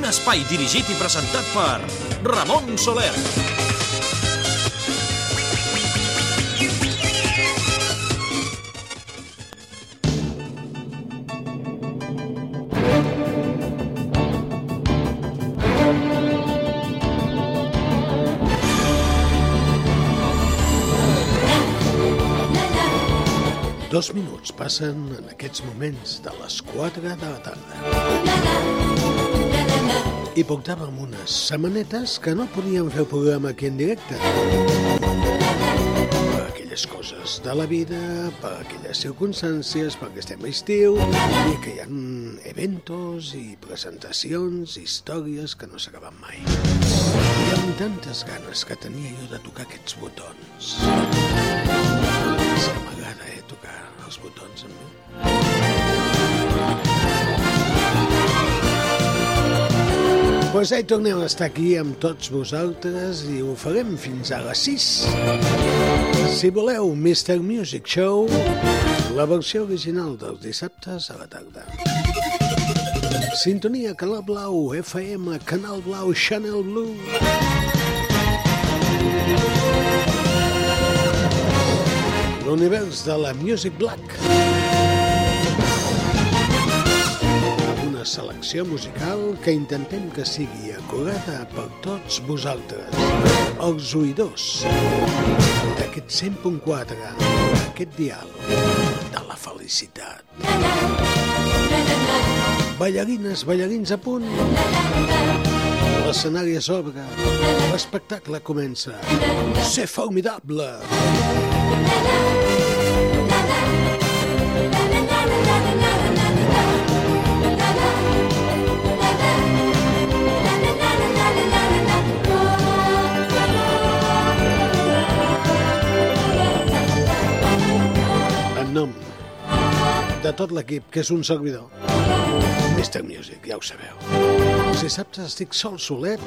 un espai dirigit i presentat per Ramon Soler. Dos minuts passen en aquests moments de les 4 de la tarda. I portàvem unes setmanetes que no podíem fer el programa aquí en directe. Per aquelles coses de la vida, per aquelles circumstàncies, perquè estem a estiu i que hi ha eventos i presentacions, històries que no s'acaben mai. I amb tantes ganes que tenia jo de tocar aquests botons. És que m'agrada, eh, tocar els botons amb mi. Pues ahí tornem a estar aquí amb tots vosaltres i ho farem fins a les 6. Si voleu Mr. Music Show, la versió original dels dissabtes a la tarda. Sintonia Canal Blau, FM, Canal Blau, Channel Blue. L'univers de la Music Black. Amb una selecció musical que intentem que sigui acurada per tots vosaltres, els oïdors d'aquest 100.4, aquest dial de la felicitat. Ballarines, ballarins a punt. L'escenari es obre, l'espectacle comença. Ser formidable! En de tot l'equip, que és un servidor, Mr. Music, ja ho sabeu. Si saps estic sol solet,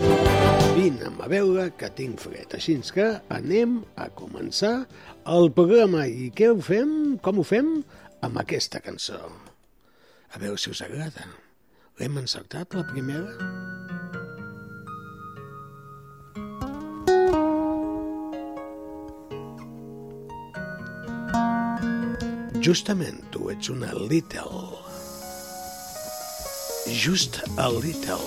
vine'm a veure que tinc fred. Així que anem a començar el programa. I què ho fem? Com ho fem? Amb aquesta cançó. A veure si us agrada. L'hem encertat, la primera? Justament tu ets una little. Just a little.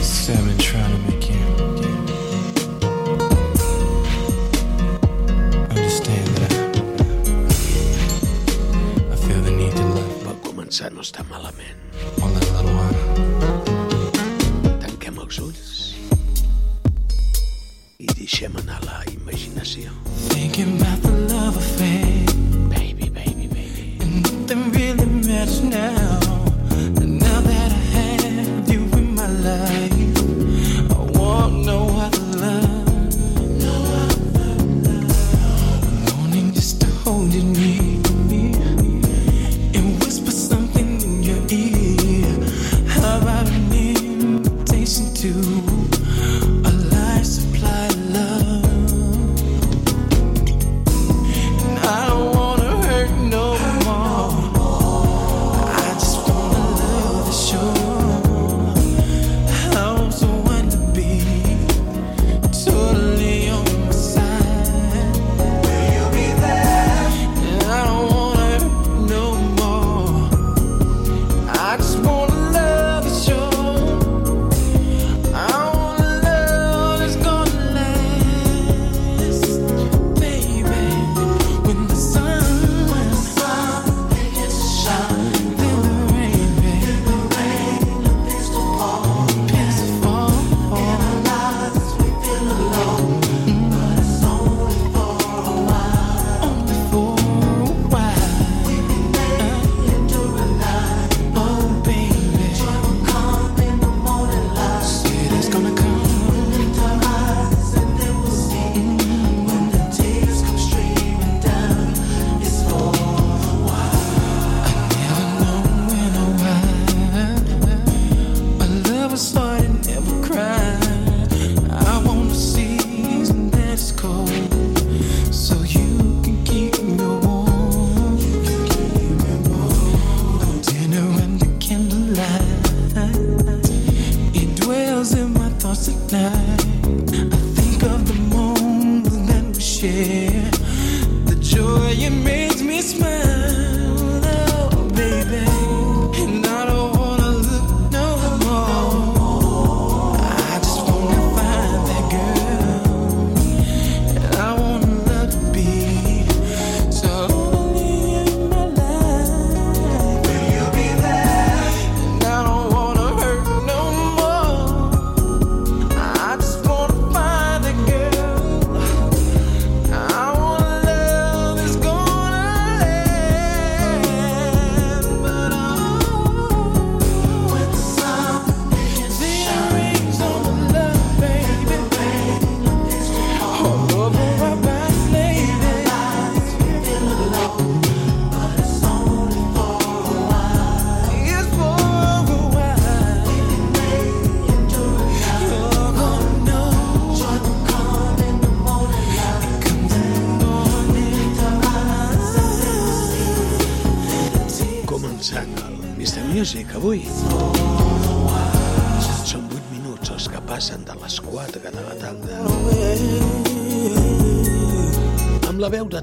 Seven trying to make you understand that I, I feel the need to love començar no està malament. little while. Tanquem els ulls i deixem anar la imaginació. Thinking about the love affair, nothing really matters now.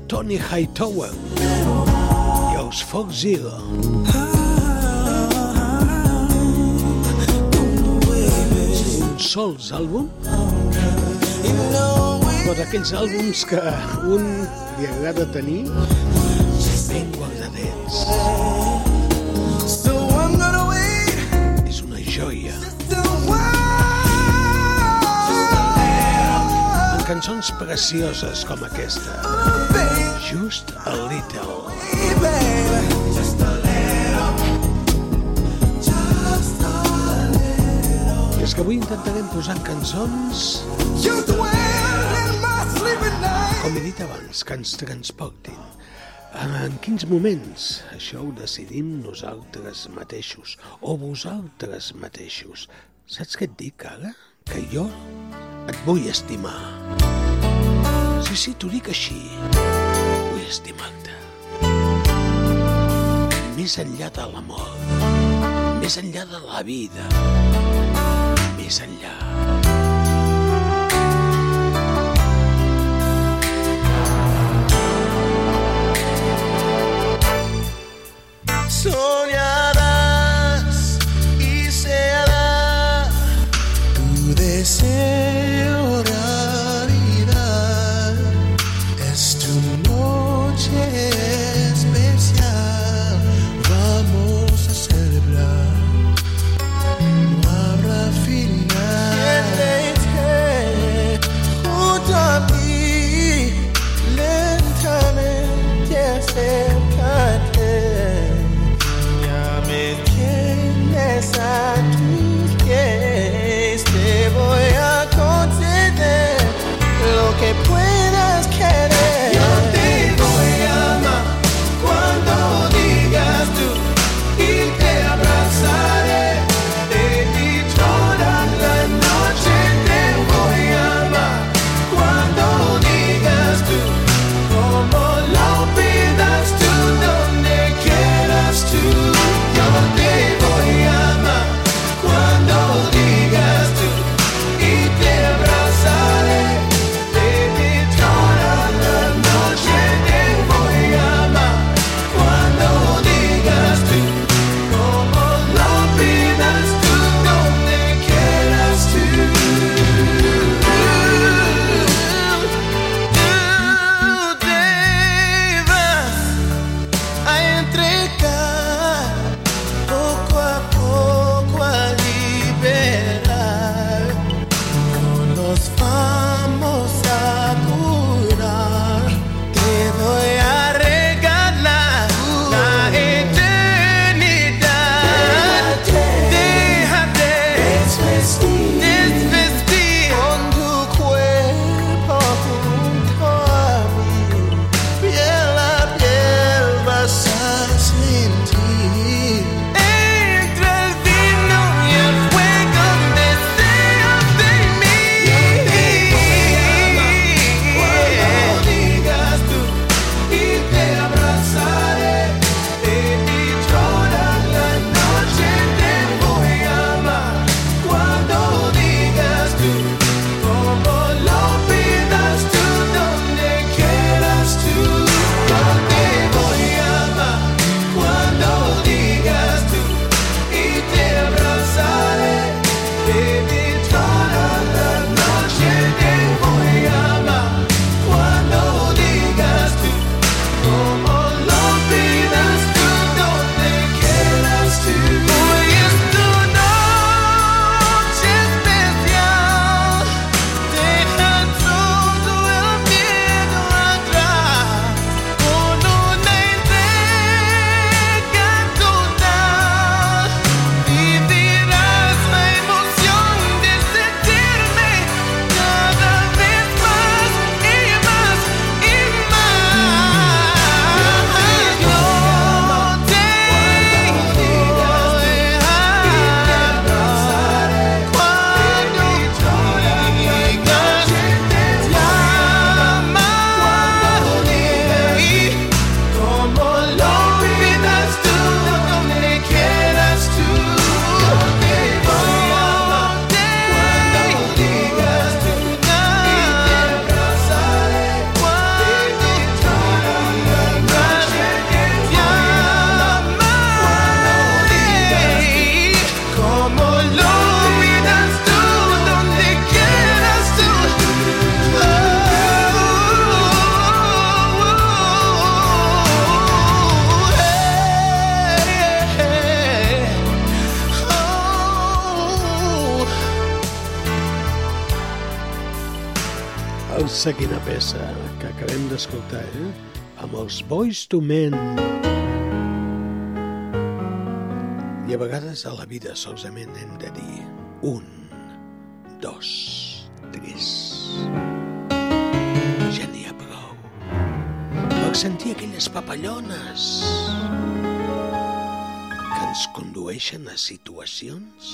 Tony Hightower i els Fox Zero. Un sols àlbum però d'aquells àlbums que un li agrada tenir ben guardadets. És una joia. amb cançons precioses com aquesta. Just a little. Baby, just a little. Just a little. I és que avui intentarem posar cançons com he dit abans, que ens transportin. En quins moments? Això ho decidim nosaltres mateixos, o vosaltres mateixos. Saps què et dic ara? Que jo et vull estimar. Sí, sí, t'ho dic així estimat. Més enllà de l'amor, més enllà de la vida, més enllà. Soñada instrument. I a vegades a la vida solament hem de dir un, dos, tres. Ja n'hi ha prou. Vaig sentir aquelles papallones que ens condueixen a situacions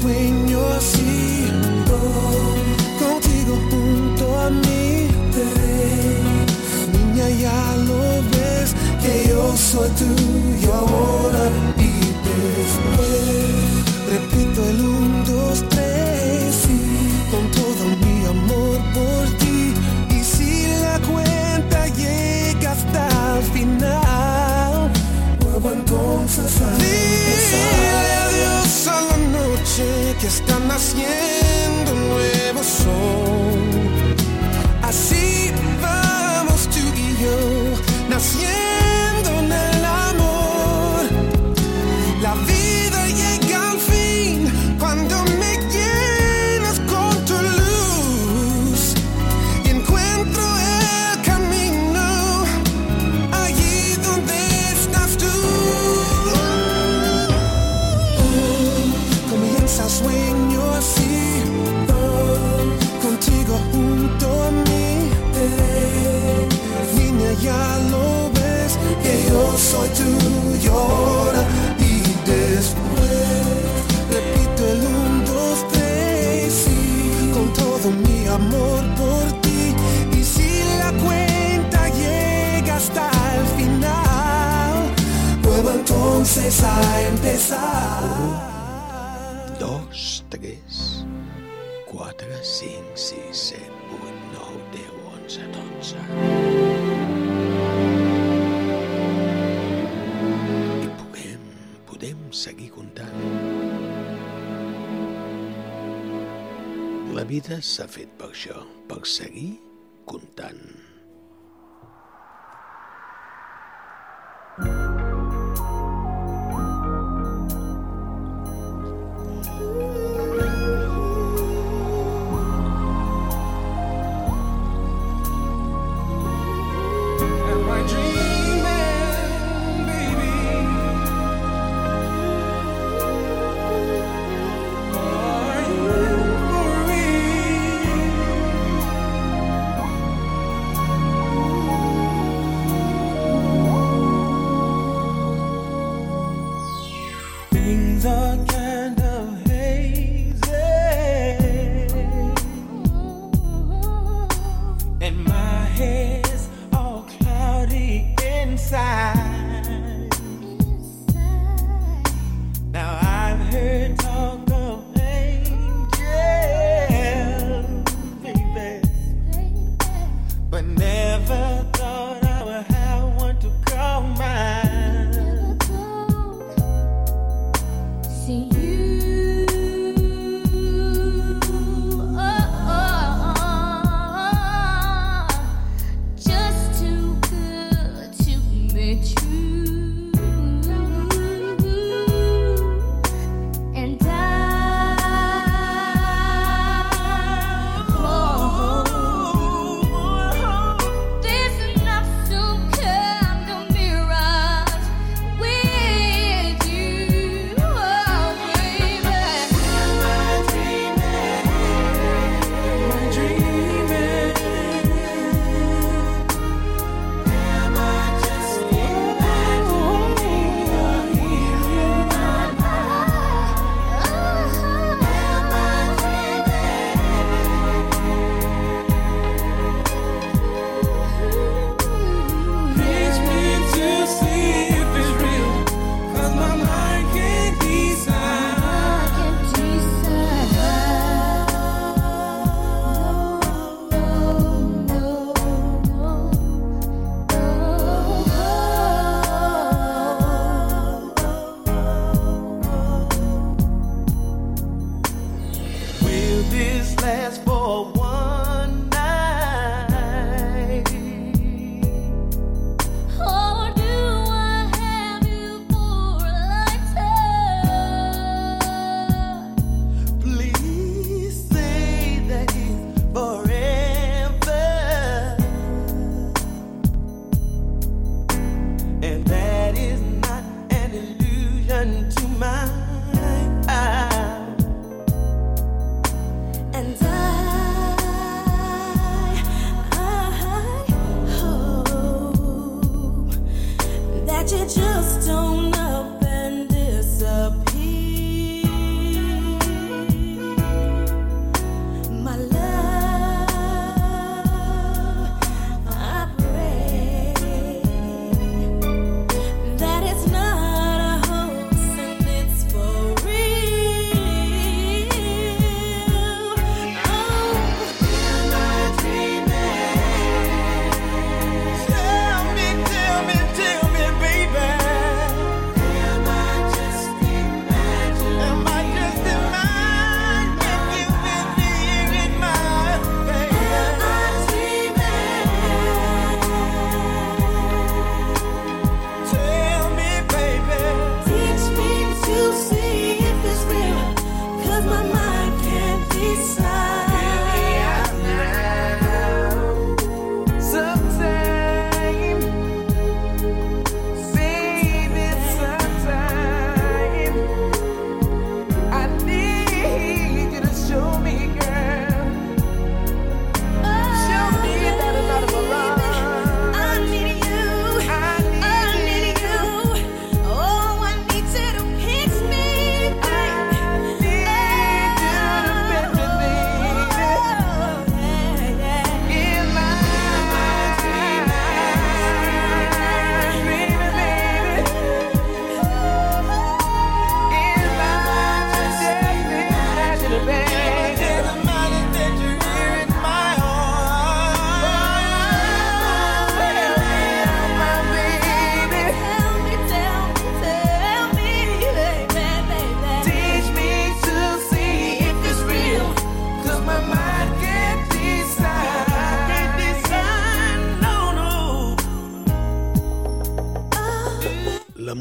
sueño así. Contigo junto a mí te. Niña, ya lo ves que yo soy tuyo ahora. naciendo un nuevo sol. Así empezar, empezar. Un, dos, tres, quatre, cinc, sis, set, vuit, nou, deu, onze, dotze. I podem, podem seguir comptant. La vida s'ha fet per això, per seguir comptant.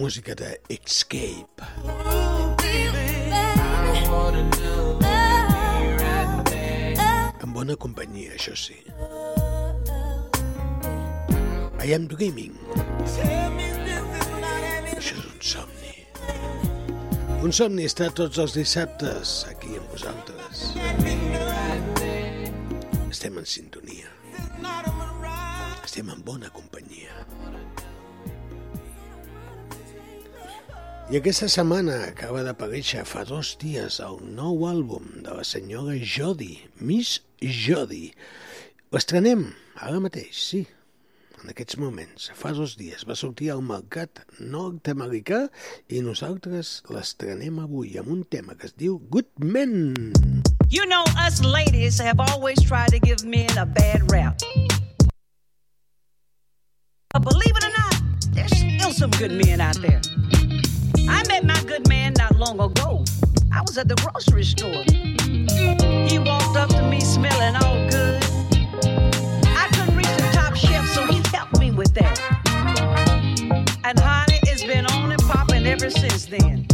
Música de Escape. En bona companyia, això sí. I am dreaming. Això és un somni. Un somni està tots els dissabtes aquí amb vosaltres. Estem en sintonia. Estem en bona companyia. I aquesta setmana acaba d'aparèixer fa dos dies el nou àlbum de la senyora Jody, Miss Jody. L'estrenem ara mateix, sí, en aquests moments. Fa dos dies va sortir al mercat nord-americà i nosaltres l'estrenem avui amb un tema que es diu Good Men. You know, us ladies have always tried to give men a bad rap. But believe it or not, there's still some good men out there. I met my good man not long ago. I was at the grocery store. He walked up to me smelling all good. I couldn't reach the top shelf, so he helped me with that. And honey, it's been on and popping ever since then.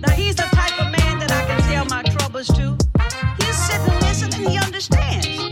Now he's the type of man that I can tell my troubles to. He'll sit and listen and he understands.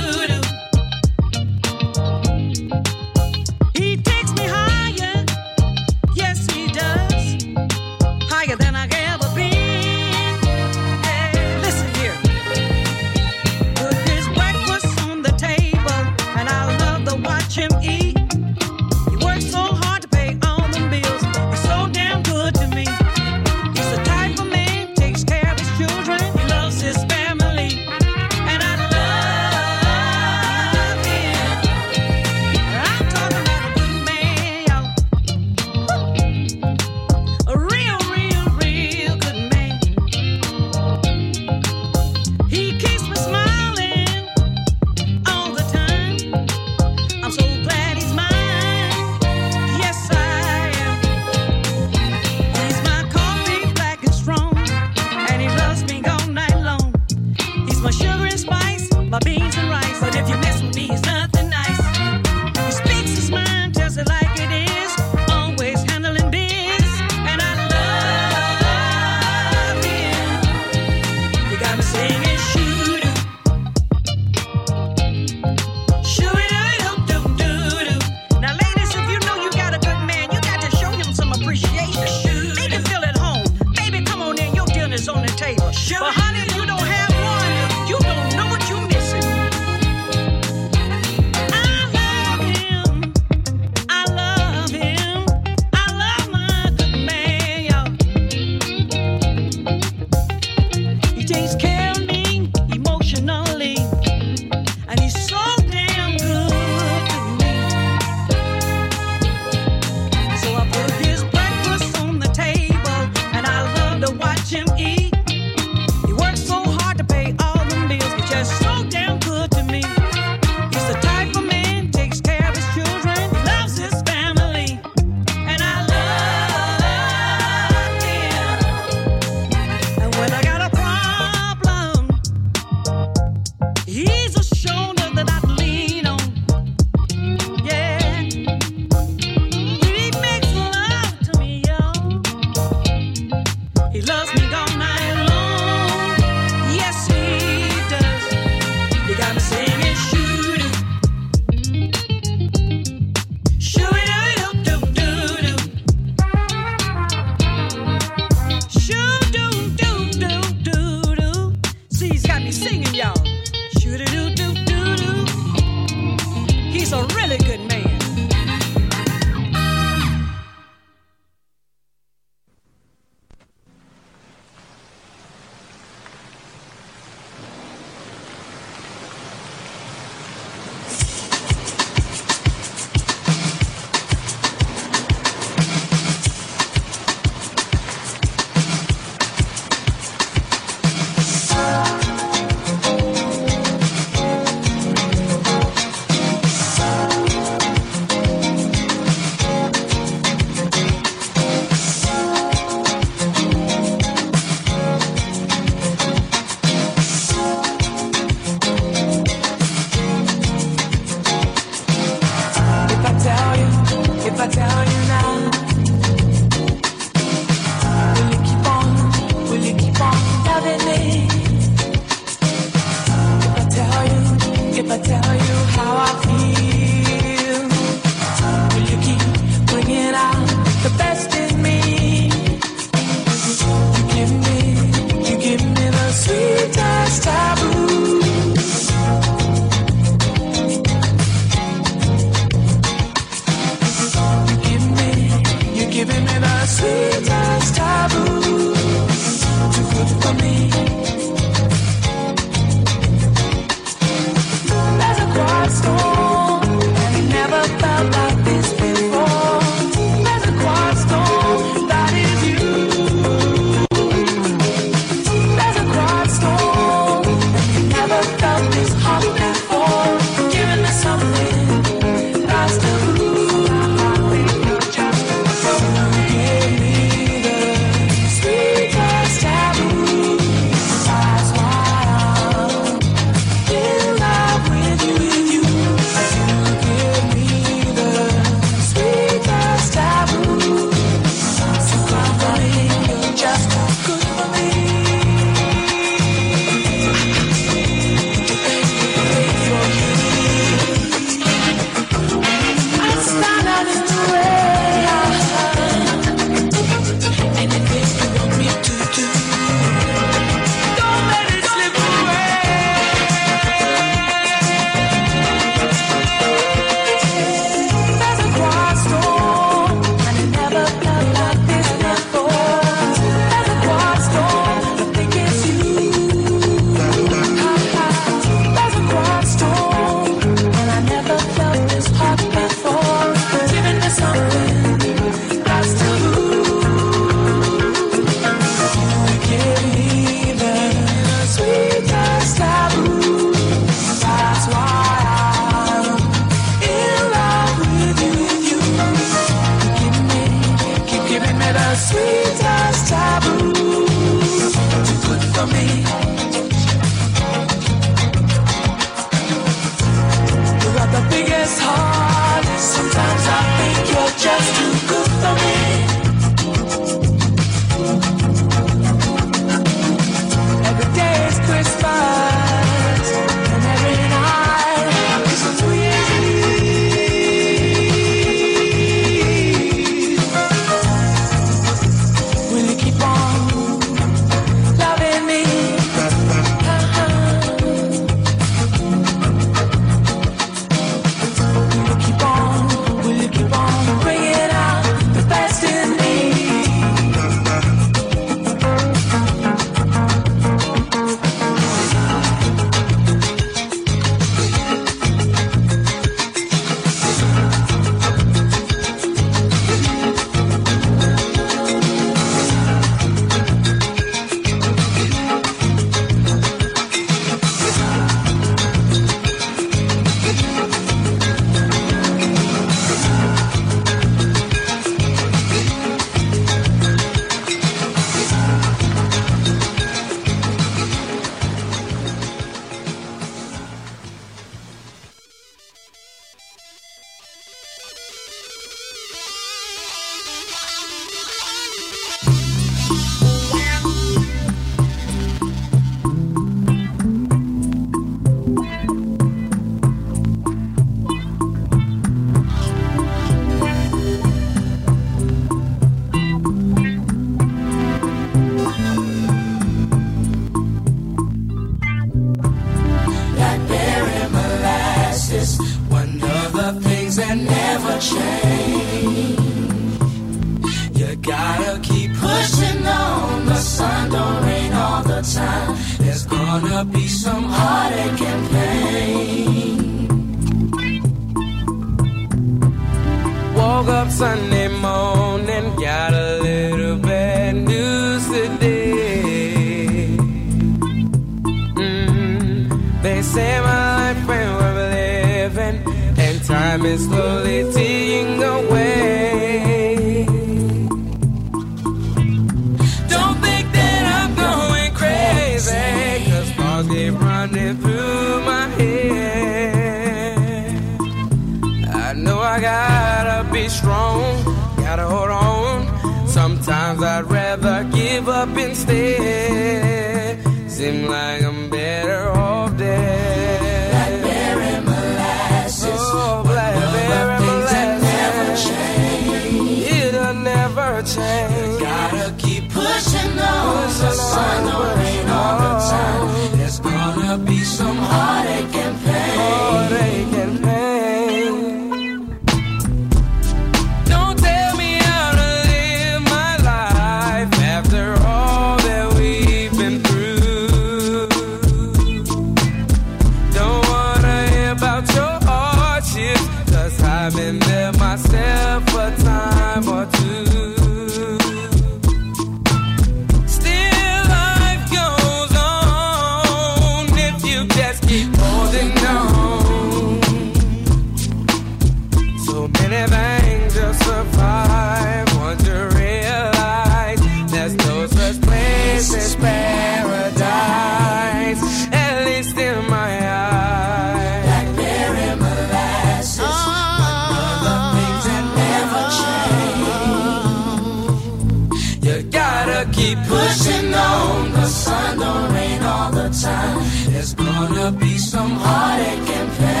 some heartache and pain.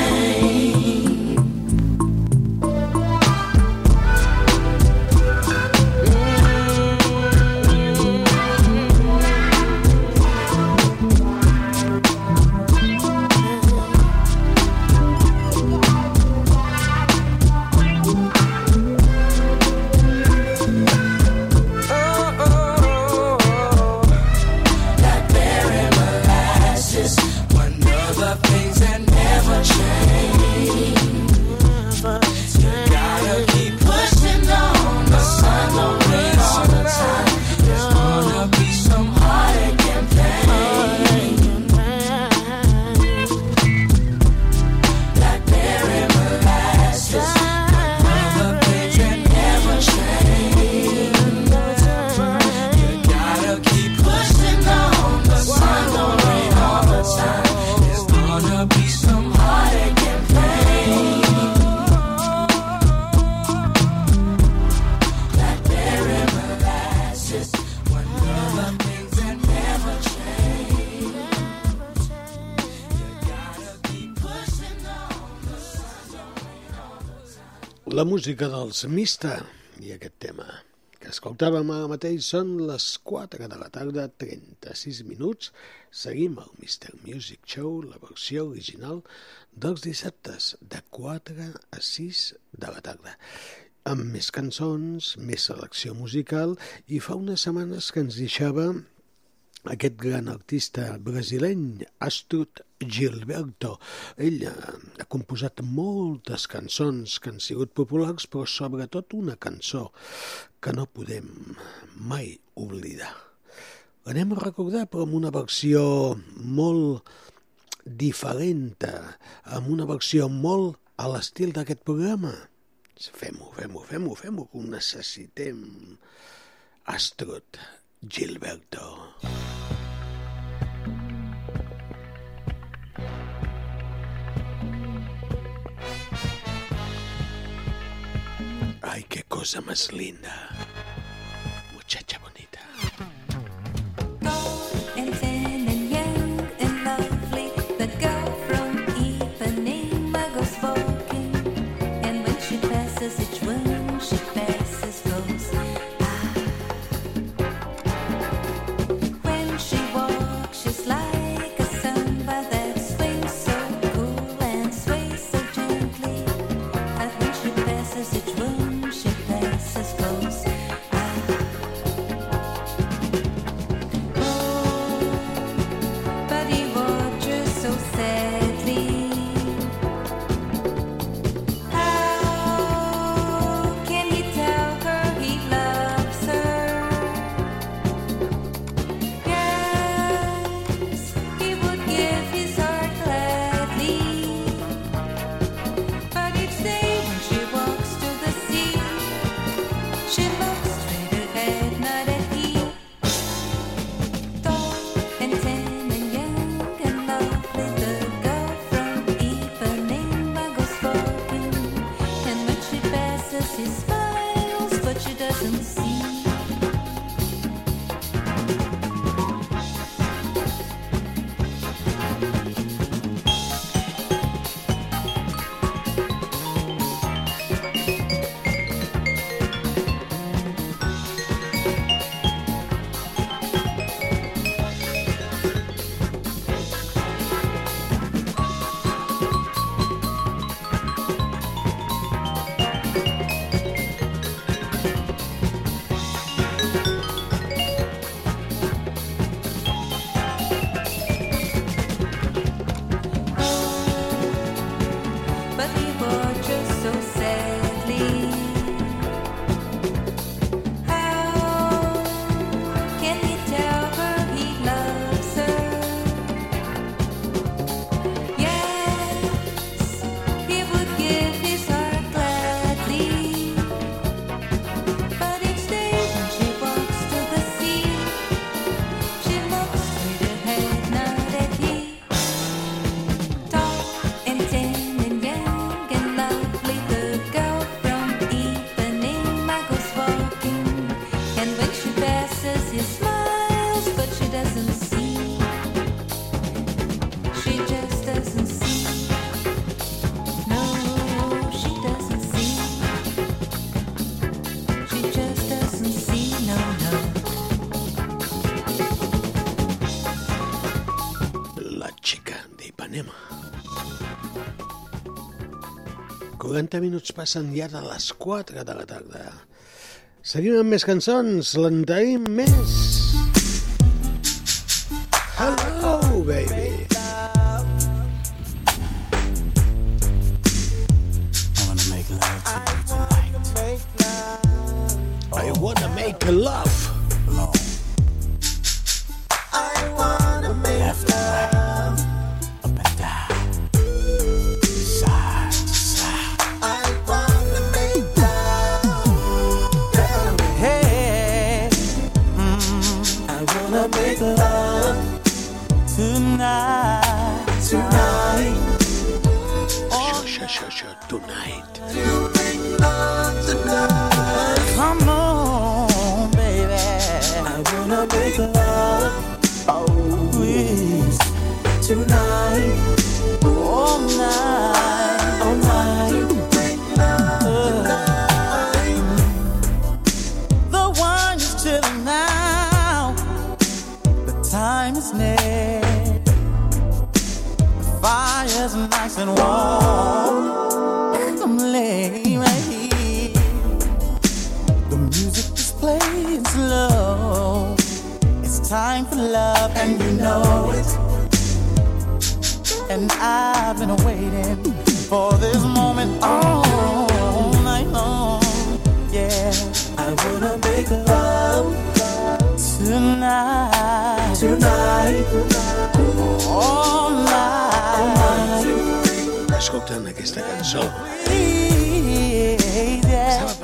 música dels Mista i aquest tema que escoltàvem ara mateix són les 4 de la tarda, 36 minuts. Seguim el Mr. Music Show, la versió original dels dissabtes de 4 a 6 de la tarda amb més cançons, més selecció musical i fa unes setmanes que ens deixava aquest gran artista brasileny, Astut Gilberto. Ell ha composat moltes cançons que han sigut populars, però sobretot una cançó que no podem mai oblidar. L'anem a recordar, però amb una versió molt diferent, amb una versió molt a l'estil d'aquest programa. Fem-ho, fem-ho, fem-ho, fem-ho, que ho necessitem. Astut Gilberto. Ay, qué cosa más linda. Muchacha bonita. 40 minuts passen ja de les 4 de la tarda. Seguim amb més cançons, l'en tenim més.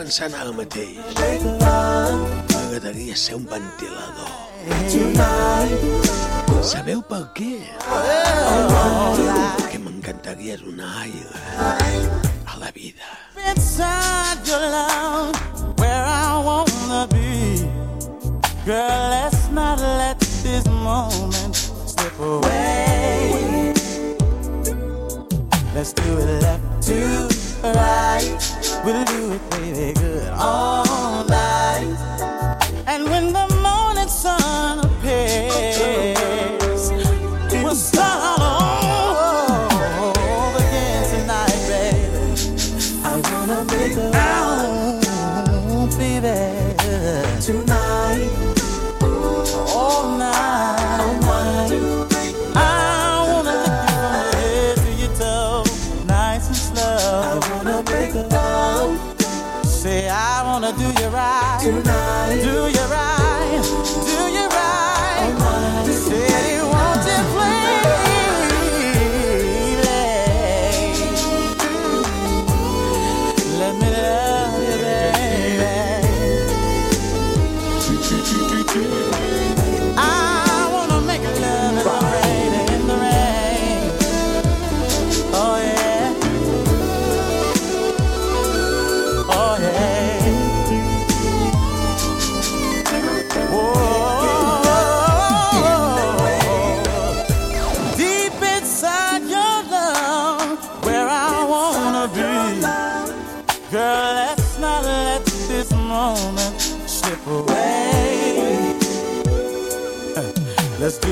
Pensant ara mateix. M'agradaria ser un ventilador. Sabeu per què? Perquè m'encantaria donar aire a la vida. inside your love where I wanna be. Girl, let's not let this moment slip away. Let's do it left to right. We'll do it, baby, good all night. And when the morning sun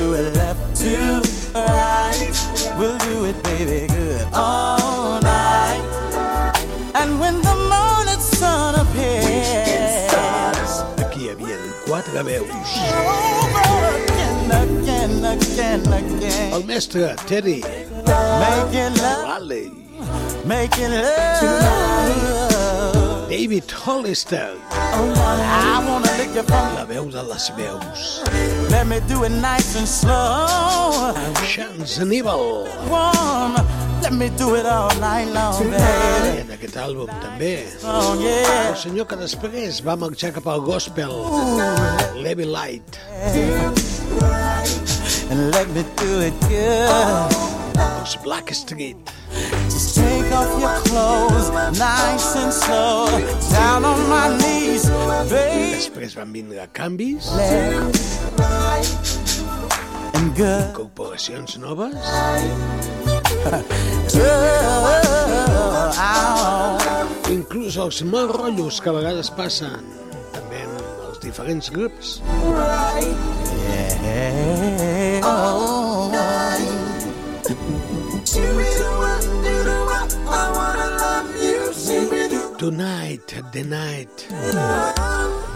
do it left to right. We'll do it, baby, good all night. And when the morning sun appears, Aquí hi havia quatre veus. over again, again, again. El mestre Teddy Making love. David Hollister, I wanna lick you from la veu de les veus, Let me do it nice and slow. Chance Aníbal, Warm. Let me do it all night long, i baby. en aquest àlbum també, Oh, yeah. el senyor que després va marxar cap al gospel, Levi Light, And let me do it good. els Black Street, Just take off your clothes, nice and slow. Down on my knees, baby. Després van vindre canvis. And good. Corporacions noves. oh, Inclús els mal rotllos que a vegades passen també en els diferents grups. Right. Yeah. Oh. tonight, the night.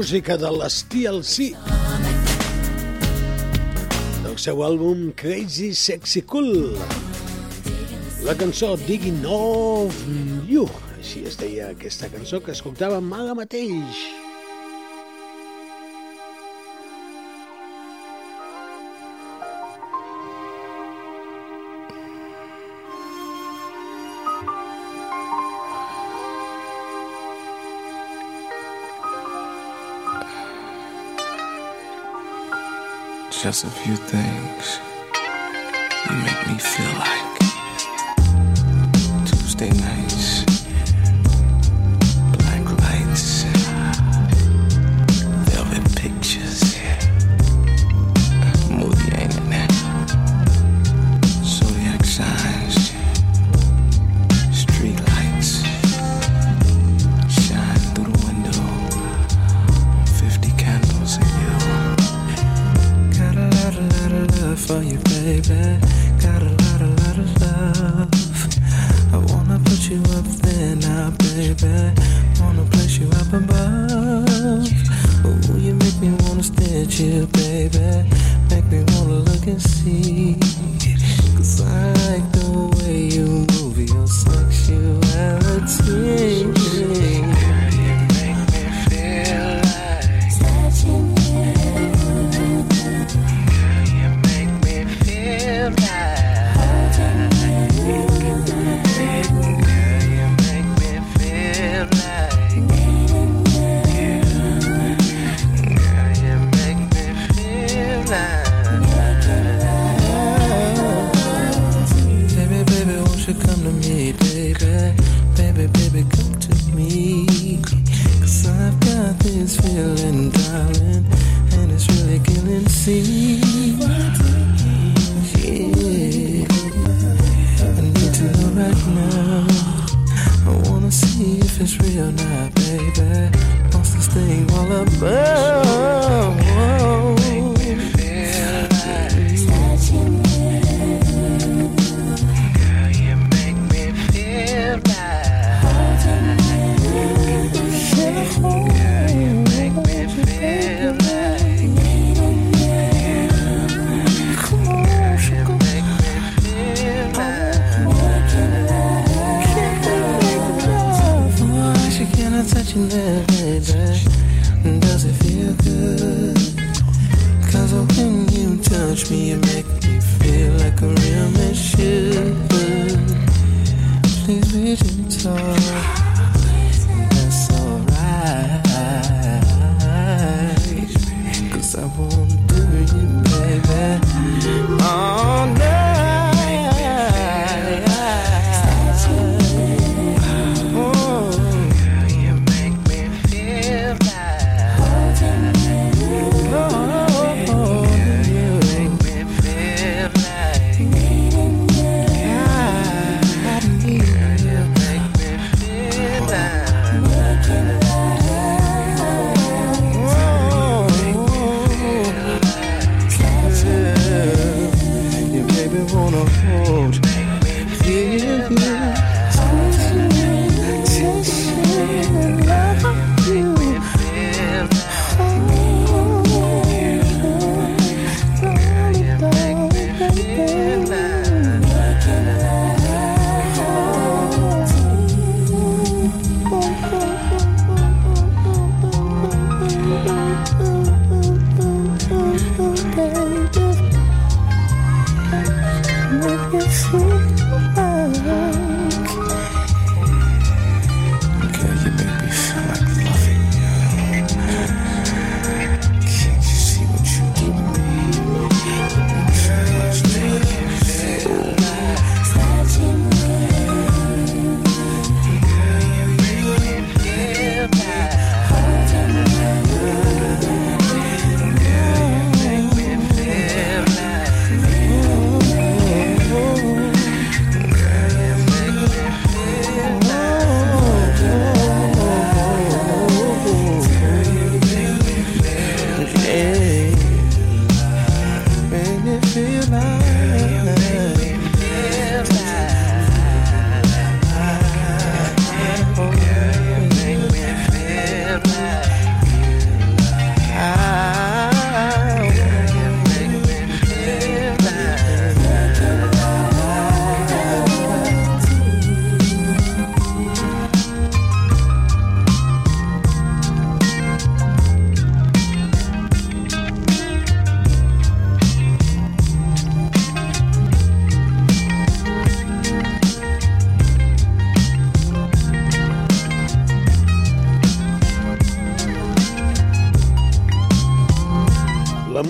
música de les TLC del seu àlbum Crazy Sexy Cool. La cançó Digging Of You. Així es deia aquesta cançó que escoltàvem ara mateix. just a few things. You make me feel like.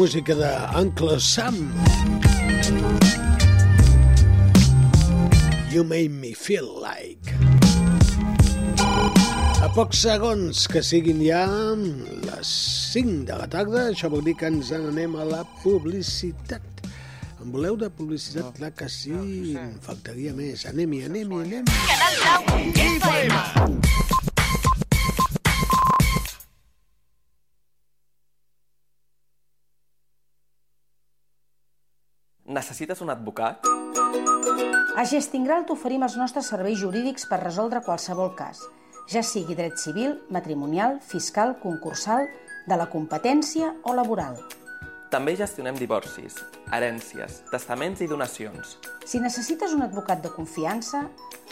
Música de Uncle Sam. You made me feel like. A pocs segons que siguin ja les 5 de la tarda, això vol dir que ens n'anem a la publicitat. En voleu de publicitat? Clar que sí, en faltaria més. Anem-hi, anem-hi, anem-hi. Un advocat? A Gestingral t'oferim els nostres serveis jurídics per resoldre qualsevol cas, ja sigui dret civil, matrimonial, fiscal, concursal, de la competència o laboral. També gestionem divorcis, herències, testaments i donacions. Si necessites un advocat de confiança,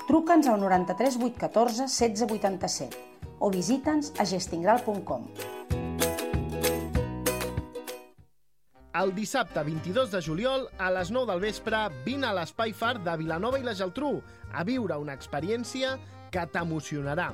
truca'ns al 93 814 16 87 o visita'ns a gestingral.com. El dissabte 22 de juliol, a les 9 del vespre, vine a l'Espai Far de Vilanova i la Geltrú a viure una experiència que t'emocionarà.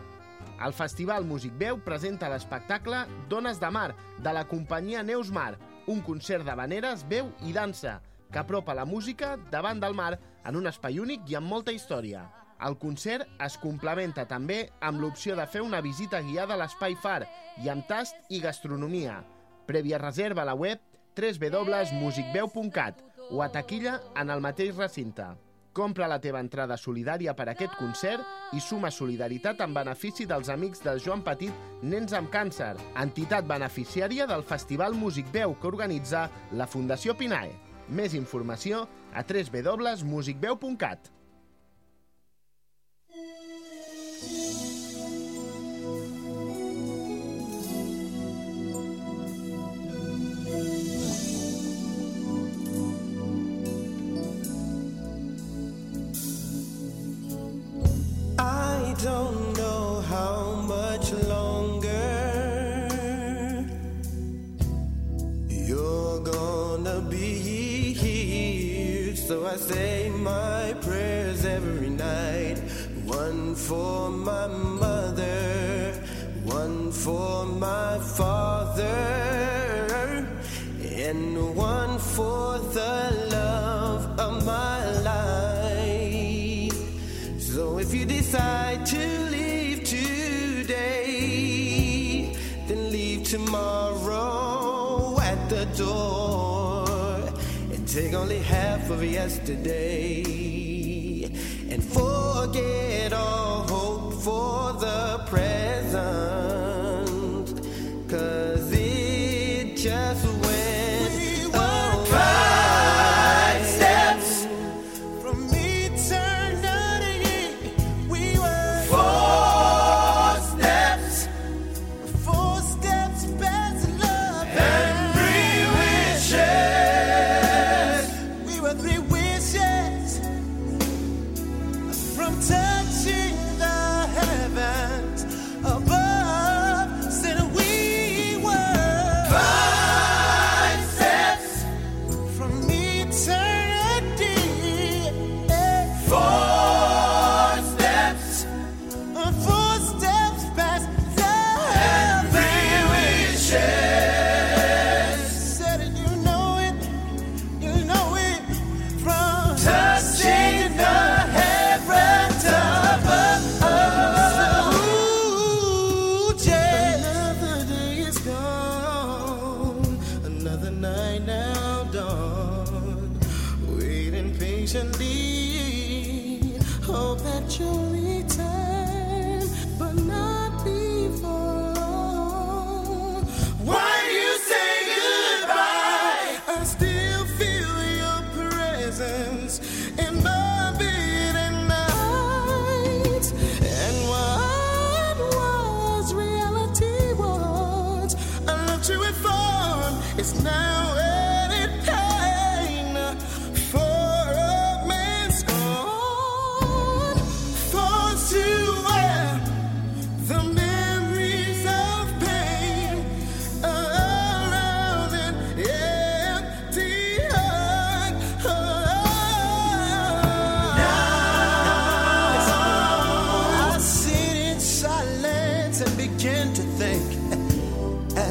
El Festival Músic Veu presenta l'espectacle Dones de Mar, de la companyia Neus Mar, un concert d'habaneres, veu i dansa, que apropa la música davant del mar en un espai únic i amb molta història. El concert es complementa també amb l'opció de fer una visita guiada a l'Espai Far i amb tast i gastronomia. Prèvia reserva a la web www.musicveu.cat o a taquilla en el mateix recinte. Compra la teva entrada solidària per a aquest concert i suma solidaritat en benefici dels amics del Joan Petit Nens amb Càncer, entitat beneficiària del Festival Músic Veu que organitza la Fundació Pinae. Més informació a www.musicveu.cat. I I say yesterday and forget all hope for the present.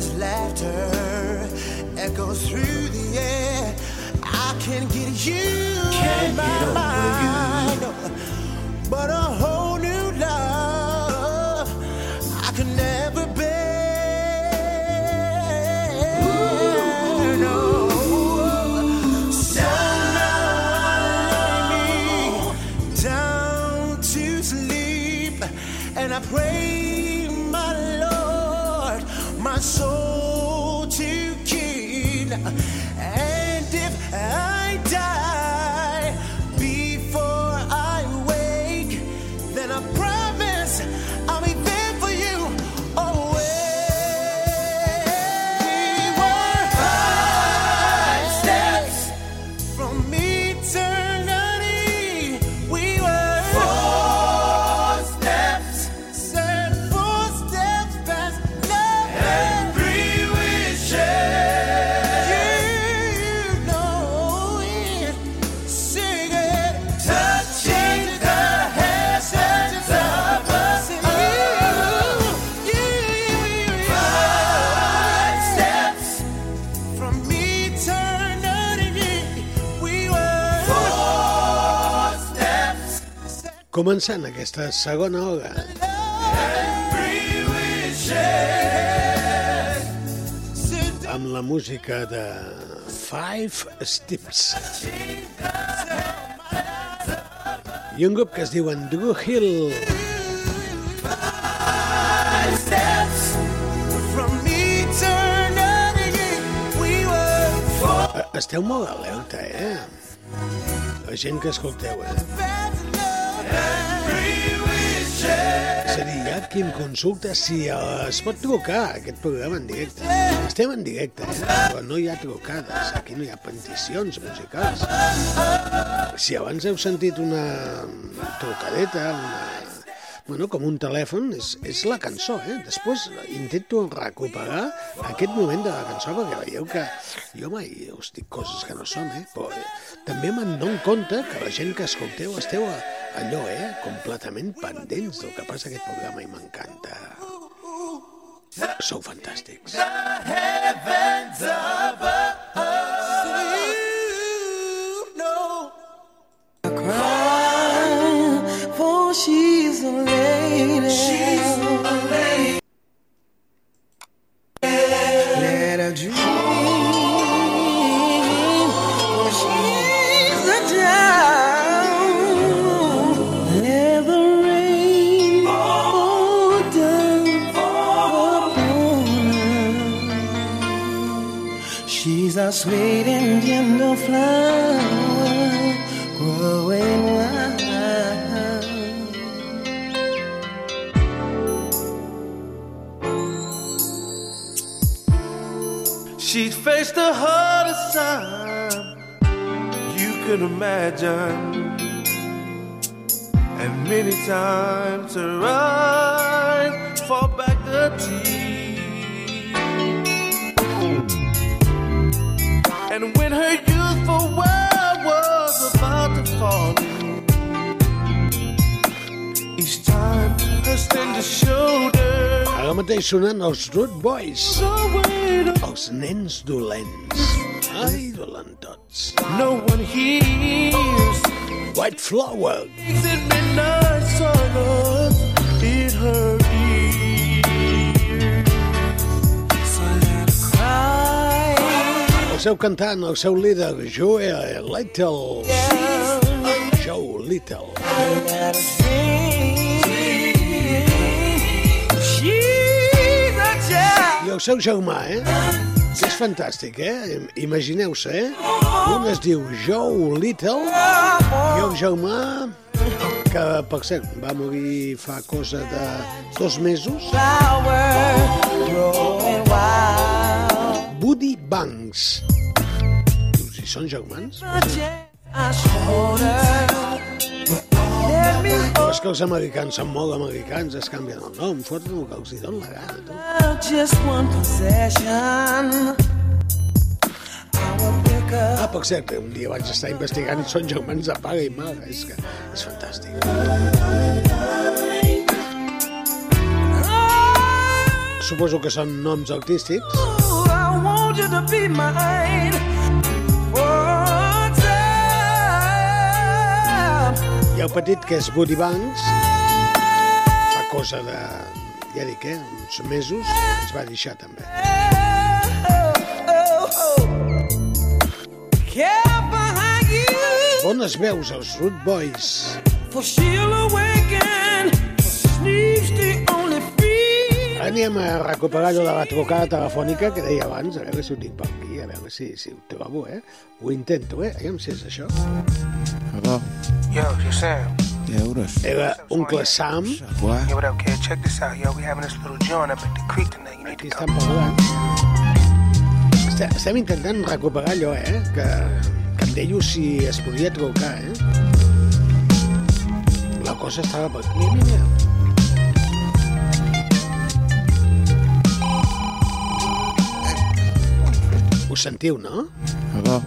as laughter echoes through the air. I can get you can in my mind, you. but. Uh, Començant aquesta segona hora amb la música de Five Steps i un grup que es diuen Drew Hill Five steps from eternity, we were four Esteu molt alerta, eh? La gent que escolteu, eh? Wishes. És a dir, hi ha qui em consulta si eh, es pot trucar aquest programa en directe. Estem en directe, eh? però no hi ha trucades, aquí no hi ha peticions musicals. Si abans heu sentit una trucadeta, una... Bueno, com un telèfon, és, és la cançó, eh? Després intento recuperar aquest moment de la cançó, perquè veieu que jo mai us dic coses que no són, eh? Però eh, també me'n dono compte que la gent que escolteu esteu a, allò, eh? Completament pendents del que passa aquest programa i m'encanta. Sou fantàstics. Know cry, for she's a sweet gentle flower growing wild. She'd faced the hardest time you could imagine. And many times her eyes fall back the tears. And when her youthful world was about to fall each time her slender shoulder Ara mateix sonant els Root Boys, els nens dolents. Ai, dolentots. no one hears. White Flower, it midnight silence in her seu cantant, el seu líder, Joe Little. Joe Little. I el seu germà, eh? Que és fantàstic, eh? Imagineu-se, eh? Un es diu Joe Little i el germà, que per cert va morir fa cosa de dos mesos, Flower. Woody Banks. Dius, i són germans? Però és que els americans són molt americans, es canvien el nom, foten el que els hi dona la gana. Ah, per cert, un dia vaig estar investigant i són germans de pare i mare, és que és fantàstic. Suposo que són noms artístics. Oh, I want you to be mine. Hi petit que és Woody Banks, fa cosa de, ja dic, eh, uns mesos, ens va deixar també. Bones veus als Root Boys. For she'll awaken, she's the only Anem a recuperar allò de la trucada telefònica que deia abans, a veure si ho tinc per aquí, a veure si, si ho trobo, eh? Ho intento, eh? Aviam si és això. Hello euros. Era oncle Sam. Uà. Aquí estan parlant. Estem intentant recuperar allò, eh? Que, que em deia si es podia trucar, eh? La cosa estava... Per... aquí, mira, eh, Ho sentiu, no? Hello.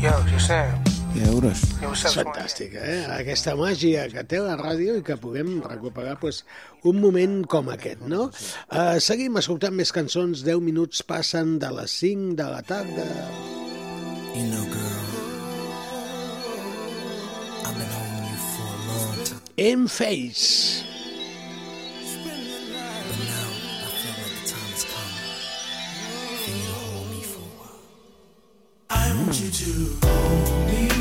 Yo, Sam euros. És fantàstica, eh? Aquesta màgia que té la ràdio i que puguem recuperar pues, un moment com aquest, no? Uh, seguim escoltant més cançons. 10 minuts passen de les 5 de la tarda. You know, girl, I've been holding you for a long time. In face. I want you to hold me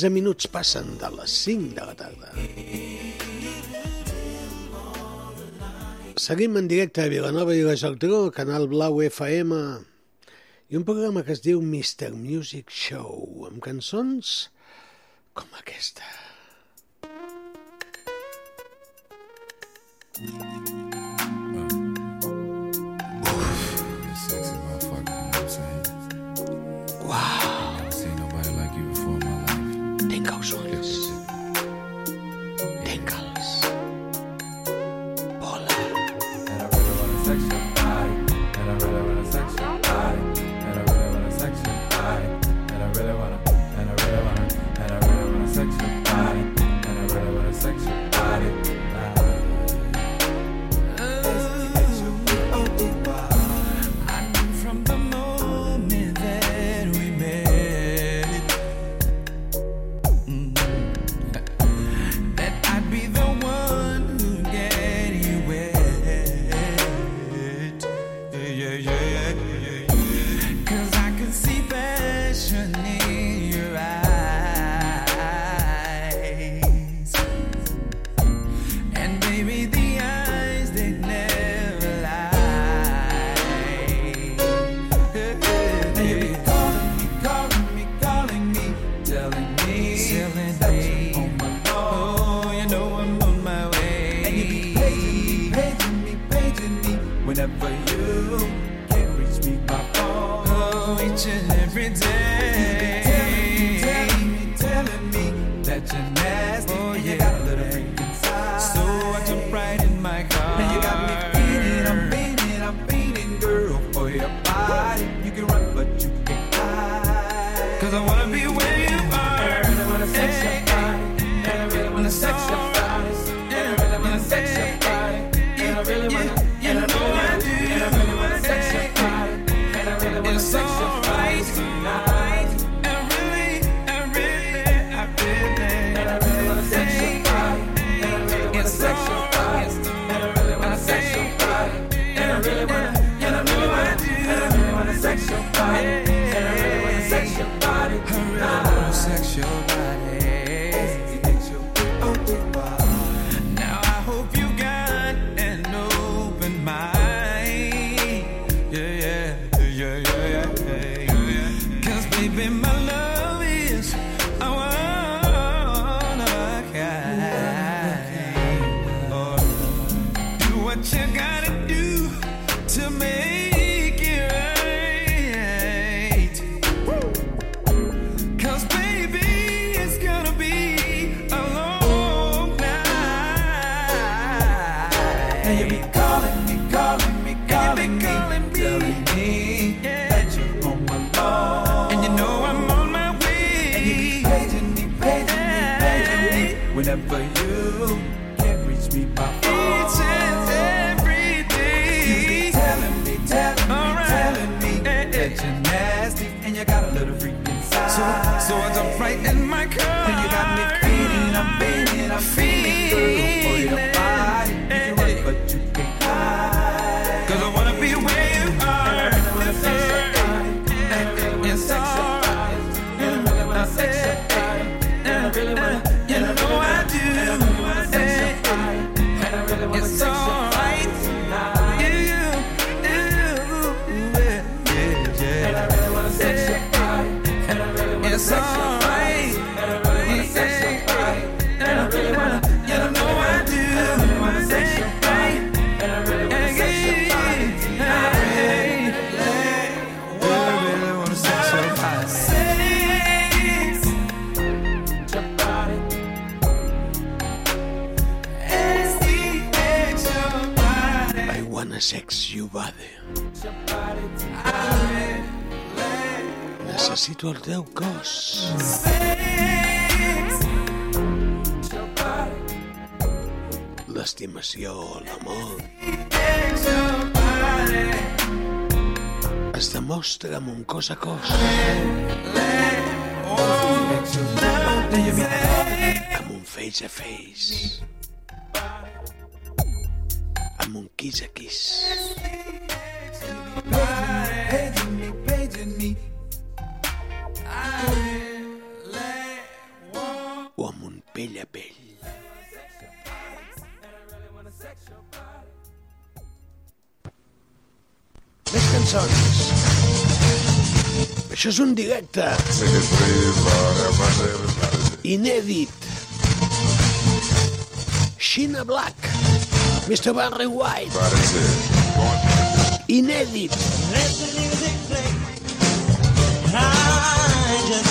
15 minuts passen de les 5 de la tarda. Seguim en directe a Vilanova i la Geltrú, Canal Blau FM, i un programa que es diu Mr. Music Show, amb cançons gonna sex you body. Necessito el teu cos. L'estimació, l'amor... Es demostra amb un cos a cos. Amb un face a face amb un kiss a kiss. O amb un pell a pell. Més cançons. Això és un directe. Inèdit. Sheena Black. Mr. Barry White. Inèdit. Let the music play. I just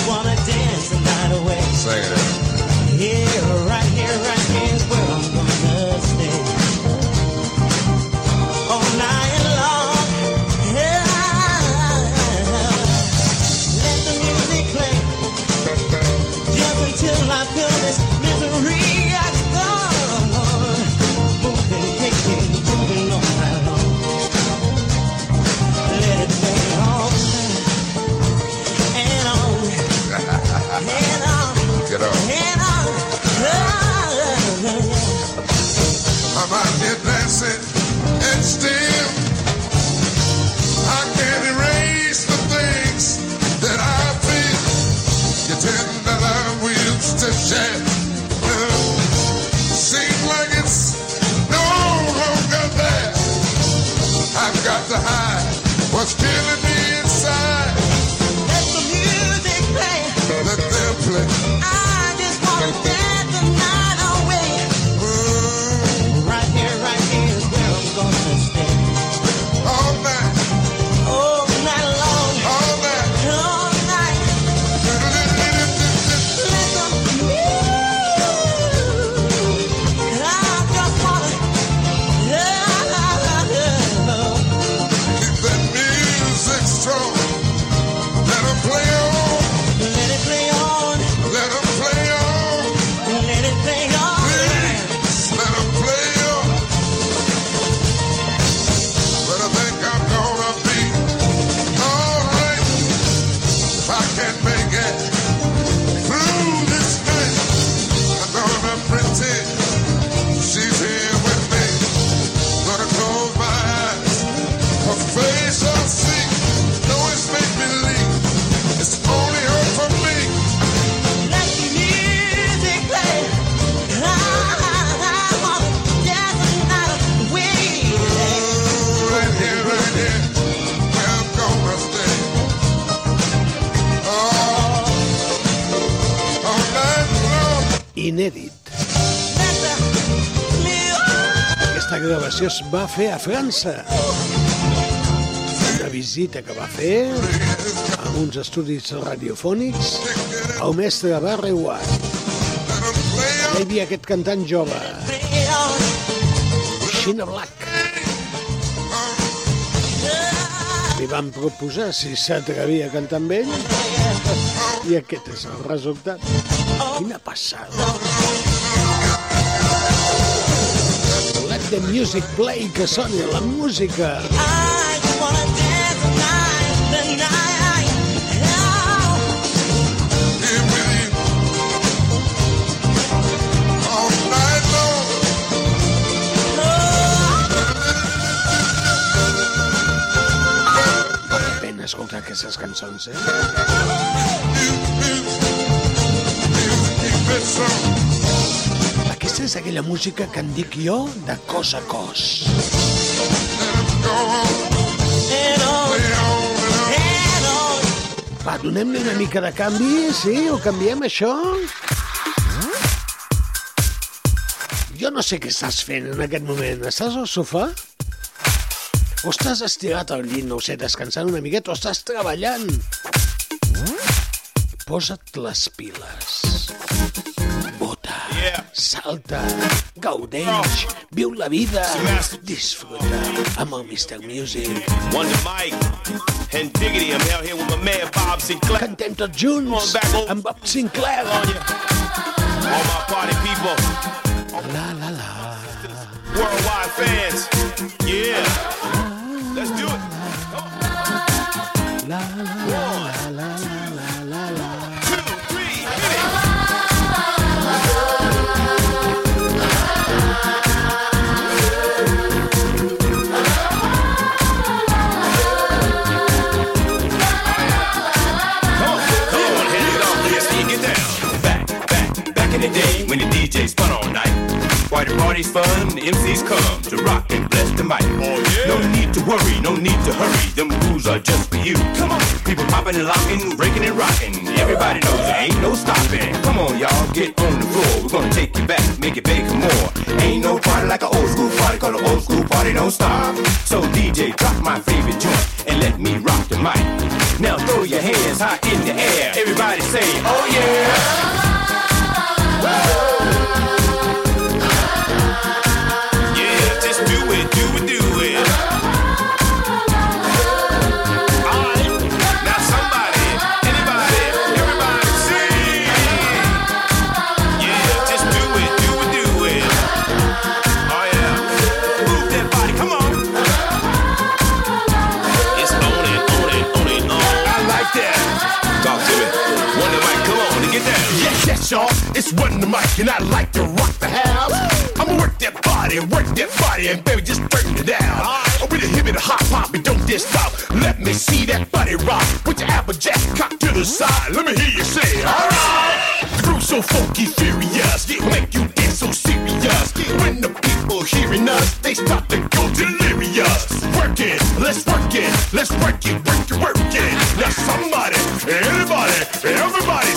Es va fer a França. Una visita que va fer a uns estudis radiofònics al mestre Barry. Allà hi havia aquest cantant jove. Sheena Black. Li van proposar si s'atrevia a cantar amb ell i aquest és el resultat. Quina passada. The music play, que soni la música. I the night, escoltar aquestes cançons, eh? És aquella música que en dic jo de cos a cos. Va, donem-li una mica de canvi, sí? Ho canviem, això? Jo no sé què estàs fent en aquest moment. Estàs al sofà? O estàs estirat al llit, no ho sé, descansant una miqueta, o estàs treballant? Posa't les piles. Salta, gaudeix, viu la vida, disfruta amb el Mr. Music. Wonder Mike and Diggity. I'm out here with my man Bob Sinclair. Cantem tots junts amb Bob Sinclair. All my party people, La, la, la. worldwide fans. Yeah. Let's do it. La, la, la, rock and bless the mic. Oh, no need to worry, no need to hurry. Them rules are just for you. Come on, people popping and locking, breaking and rocking. Everybody knows there ain't no stopping. Come on, y'all, get on the floor. We're gonna take you back, make it big and more. Ain't no party like an old school party, call an old school party don't stop. So DJ, drop my favorite joint and let me rock the mic. Now throw your hands high in the air. Everybody say, oh yeah. Yeah, y'all. It's Run the Mic, and I like to rock the house. I'ma work that body, work that body, and baby, just turn it down. Oh, with a hip and a hop hop, and don't just stop. Let me see that body rock. Put your applejack cock to the side. Let me hear you say, alright. The groove's so funky, furious, it make you dance so serious. When the people hearing us, they start to go delirious. Work it, let's work it, let's work it, work it, work it. Now somebody, anybody, everybody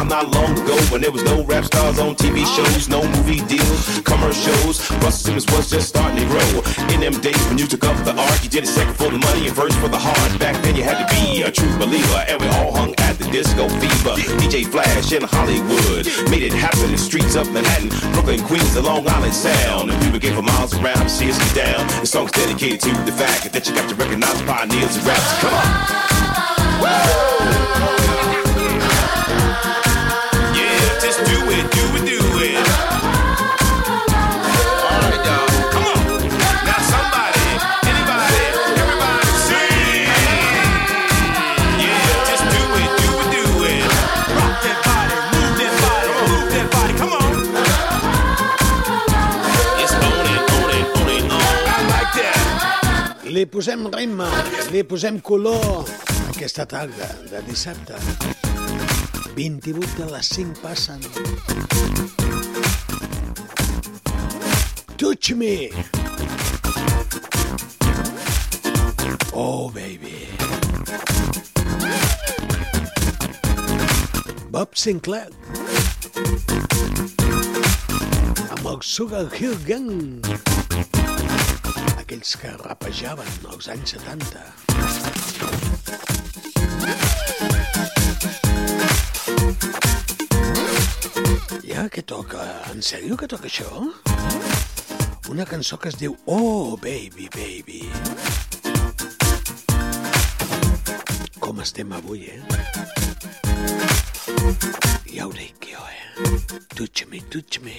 time, not long ago, when there was no rap stars on TV shows, no movie deals, commercials. Russell Simmons was just starting to grow. In them days when you took up the art, you did it second for the money and first for the heart. Back then you had to be a true believer, and we all hung at the disco fever. DJ Flash in Hollywood made it happen in the streets of Manhattan, Brooklyn, Queens, the Long Island Sound. And people came for miles around see us down. The song's dedicated to the fact that you got to recognize pioneers of rap. Come on. Yeah, Li posem ritme, li posem color aquesta tarda de dissabte. 28 de les 5 passen. Touch me. Oh, baby. Bob Sinclair. Amb el Sugar Hill Gang. Aquells que rapejaven als anys 70. Ja, què toca? En sèrio que toca això? Una cançó que es diu Oh, baby, baby. Com estem avui, eh? Ja ho dic jo, eh? Touch me, touch me.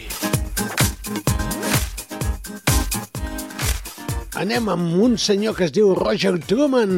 Anem amb un senyor que es diu Roger Truman.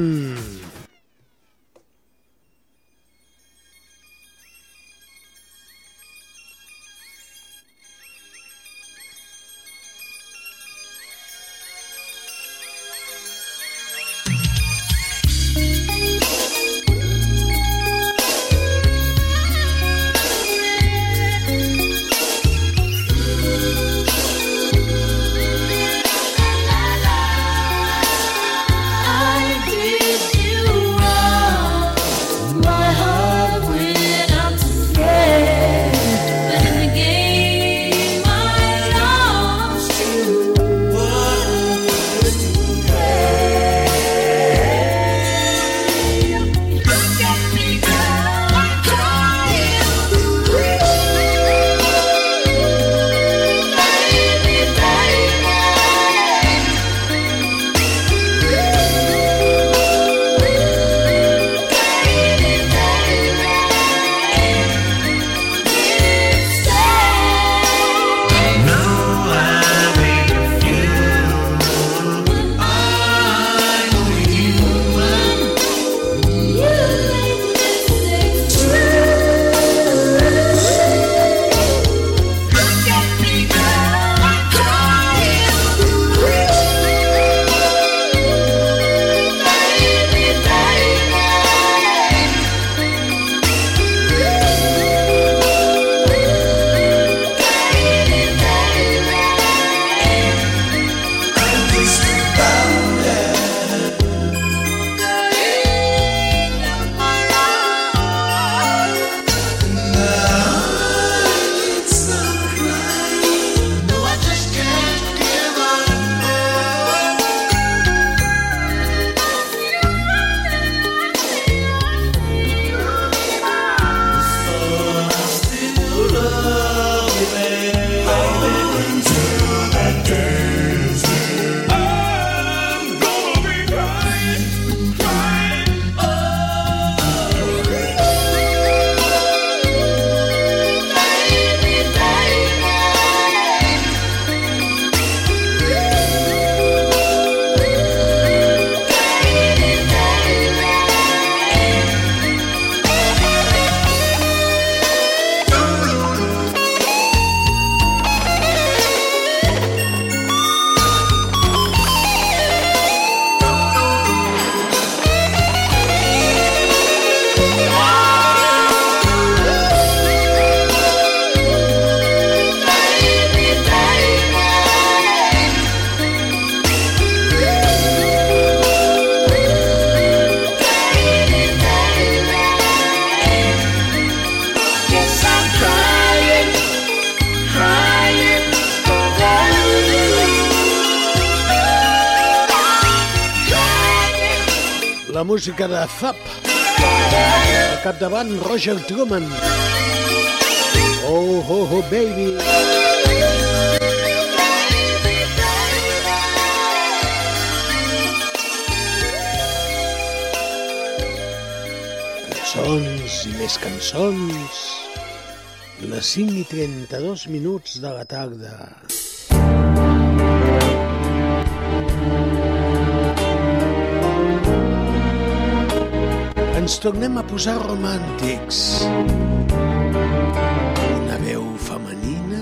música de Zap. Al capdavant, Roger Truman. Oh, ho, ho, baby. Cançons i més cançons. Les 5 i 32 minuts de la tarda. Thank you. ens tornem a posar romàntics. Una veu femenina,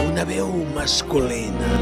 una veu masculina.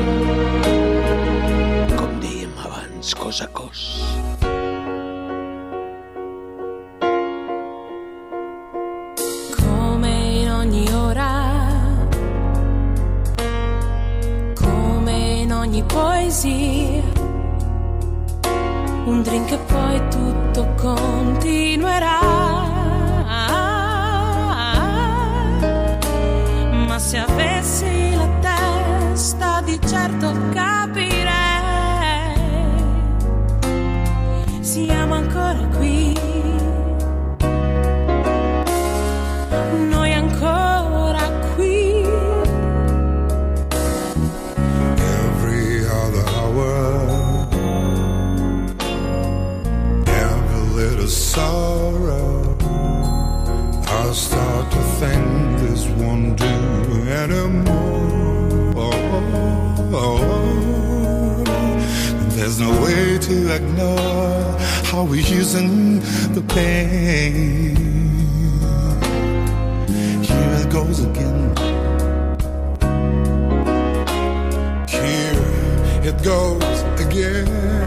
Here it goes again. Here it goes again.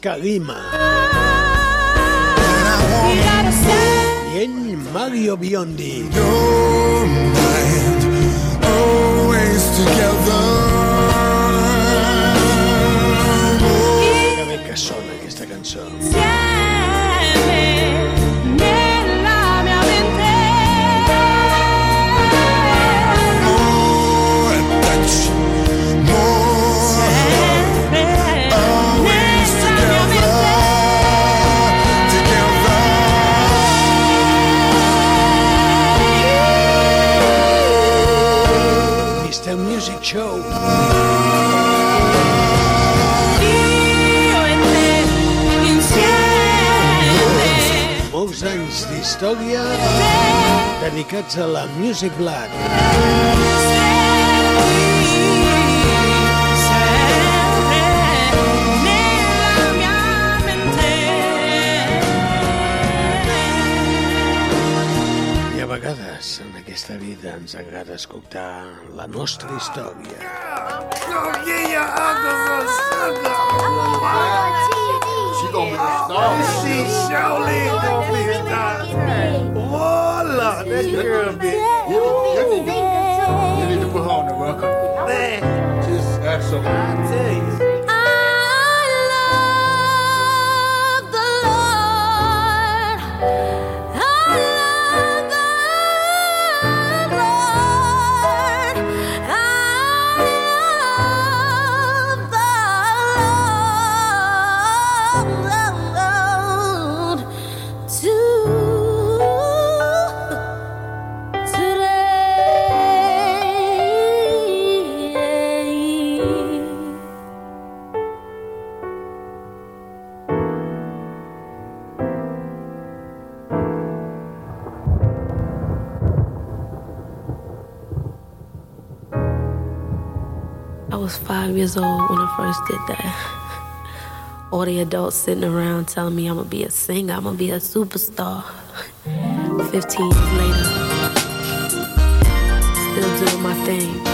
Kadima. Y el Mario Biondi. Your mind, always together. D'història dedicats a la Music Black. I a vegades en aquesta vida ens agrada escoltar la nostra història. She gonna be a star. She surely gonna be a star. Voila, that girl be. You, you, need to, you need to put her on the record. Man, Just act so. I tell you. Years old when I first did that. All the adults sitting around telling me I'm gonna be a singer, I'm gonna be a superstar. 15 years later, still doing my thing.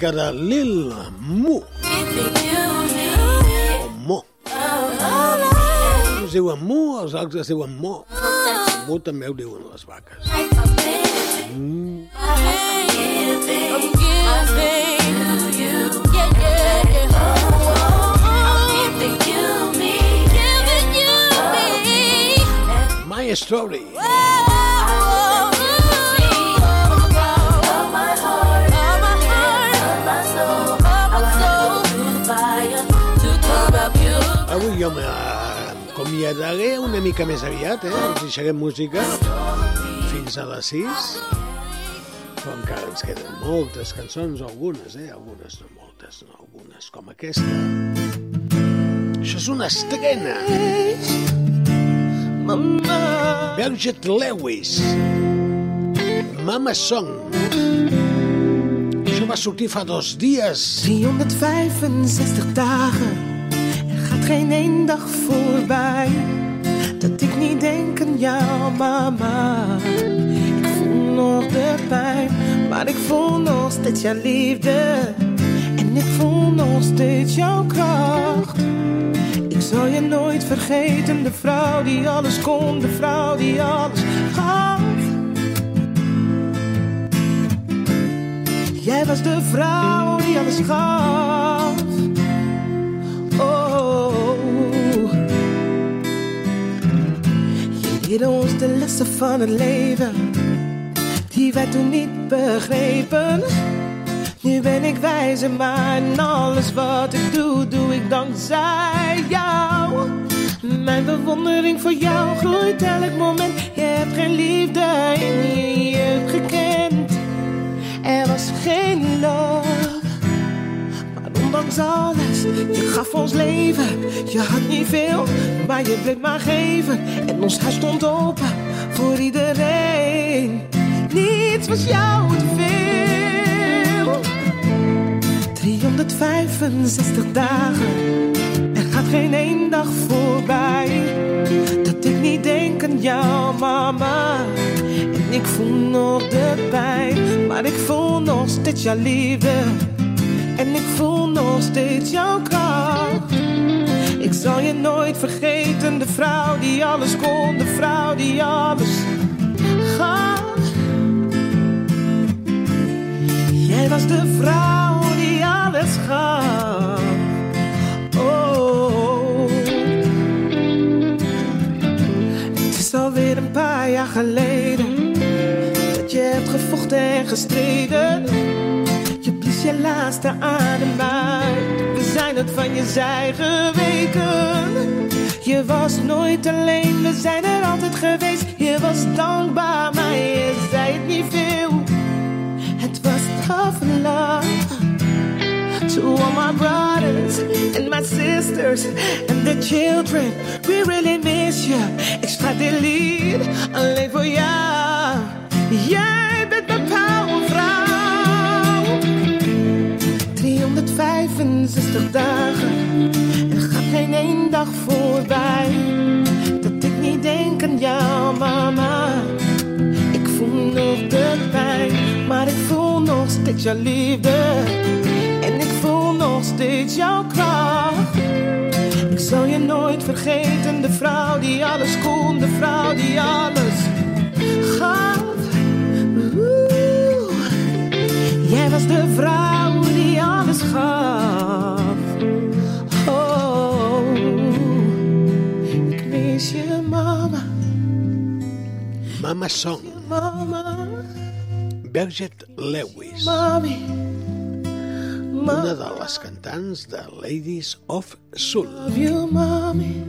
Música de Lil Mu. O Mo. Uns diuen Mu, els altres diuen Mo. Mu també ho diuen les vaques. Mm. My story. Avui m'acomiadaré una mica més aviat, eh? Ens deixarem música fins a les 6. Però encara ens queden moltes cançons, algunes, eh? Algunes no moltes, no algunes, com aquesta. Això és una estrena. Berget Lewis. Mama Song. Això va sortir fa dos dies. 365 dagen. Geen één dag voorbij. Dat ik niet denk aan jou, mama. Ik voel nog de pijn. Maar ik voel nog steeds jouw liefde. En ik voel nog steeds jouw kracht. Ik zal je nooit vergeten, de vrouw die alles kon, de vrouw die alles gaf. Jij was de vrouw die alles gaf. Leerde ons de lessen van het leven, die wij toen niet begrepen. Nu ben ik wijzer, maar in alles wat ik doe, doe ik dankzij jou. Mijn bewondering voor jou groeit elk moment. Je hebt geen liefde in je jeugd gekend. Er was geen love. Ondanks alles, je gaf ons leven. Je had niet veel, maar je bleef maar geven. En ons huis stond open voor iedereen. Niets was jou te veel. 365 dagen, er gaat geen één dag voorbij. Dat ik niet denk aan jou, mama. En ik voel nog de pijn, maar ik voel nog steeds jouw liefde. En ik voel nog steeds jouw kracht. Ik zal je nooit vergeten, de vrouw die alles kon, de vrouw die alles gaf. Jij was de vrouw die alles gaf. Oh. Het is alweer een paar jaar geleden dat je hebt gevochten en gestreden. Je laatste adem uit. We zijn het van je zij geweken. Je was nooit alleen, we zijn er altijd geweest. Je was dankbaar, maar je zei het niet veel. Het was tough love. To all my brothers and my sisters and the children, we really miss you. Ik schrijf dit lied alleen voor jou. Jij bent mijn 365 dagen, er gaat geen één dag voorbij. Dat ik niet denk aan jou, mama. Ik voel nog de pijn, maar ik voel nog steeds jouw liefde. En ik voel nog steeds jouw kracht. Ik zal je nooit vergeten, de vrouw die alles kon, de vrouw die alles gaf. Oeh. Jij was de vrouw alles gaf. Oh, ik mis je, mama, Mama Song, mama, Berget Lewis, mami. una de les cantants de Ladies of Soul. Love you, mommy.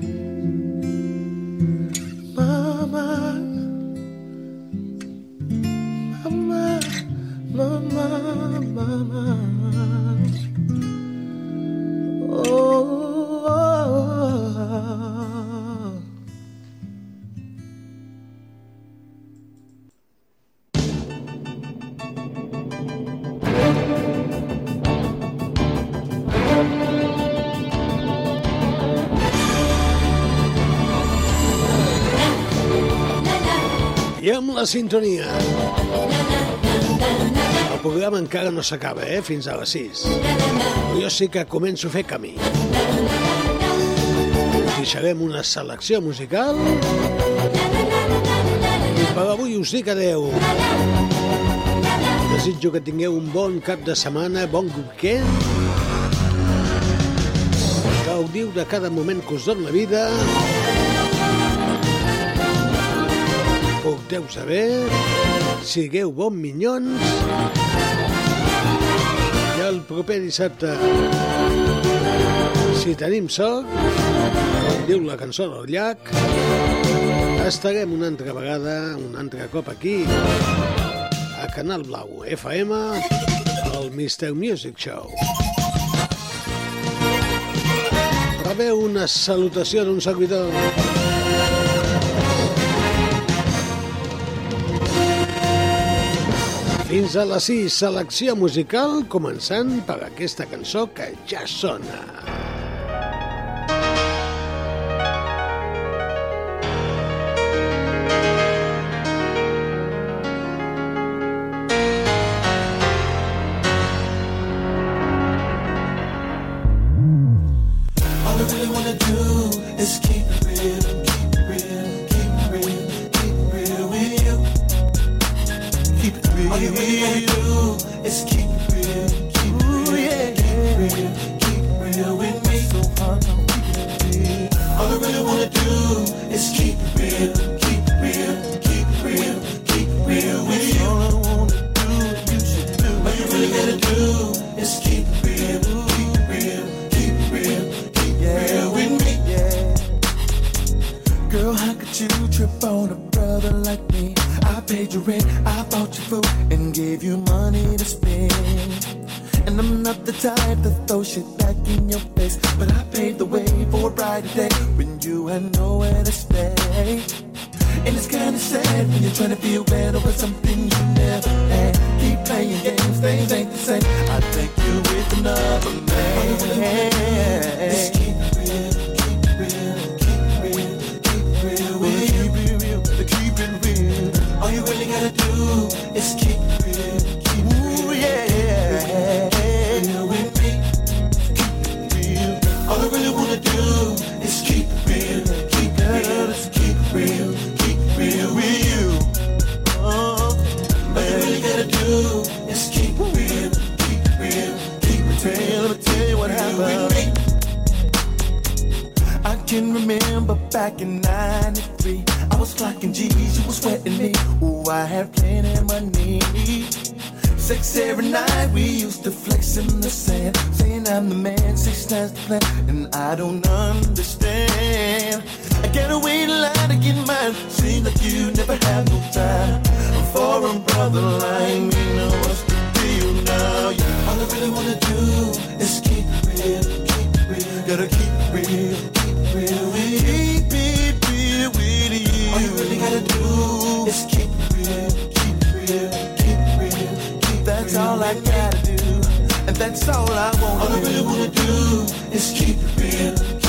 La sintonia. El programa encara no s'acaba, eh? Fins a les 6. Però jo sí que començo a fer camí. Deixarem una selecció musical i per avui us dic adeu. Desitjo que tingueu un bon cap de setmana, bon weekend. Gaudiu de cada moment que us dona la vida. Porteu saber, sigueu bons minyons i el proper dissabte, si tenim sort, com diu la cançó del llac, estarem una altra vegada, un altre cop aquí, a Canal Blau FM, al Mr. Music Show. Rebeu una salutació d'un servidor. Fins a les 6, selecció musical, començant per aquesta cançó que ja sona. remember. I can remember back in 93. I was clocking G's, you was sweating me. Ooh, I had plenty of money. Six every night, we used to flex in the sand. Saying I'm the man, six times the plan. And I don't understand. I gotta wait a line to get mine. Seems like you never have no time. For a brother like me, know what's the deal now? Yeah. All I really wanna do is real, keep real, gotta keep real, keep real, keep it real with you. All you really gotta do is keep real, keep real, keep real, keep That's real, all I gotta do, and that's all I want. All I really wanna do is keep real.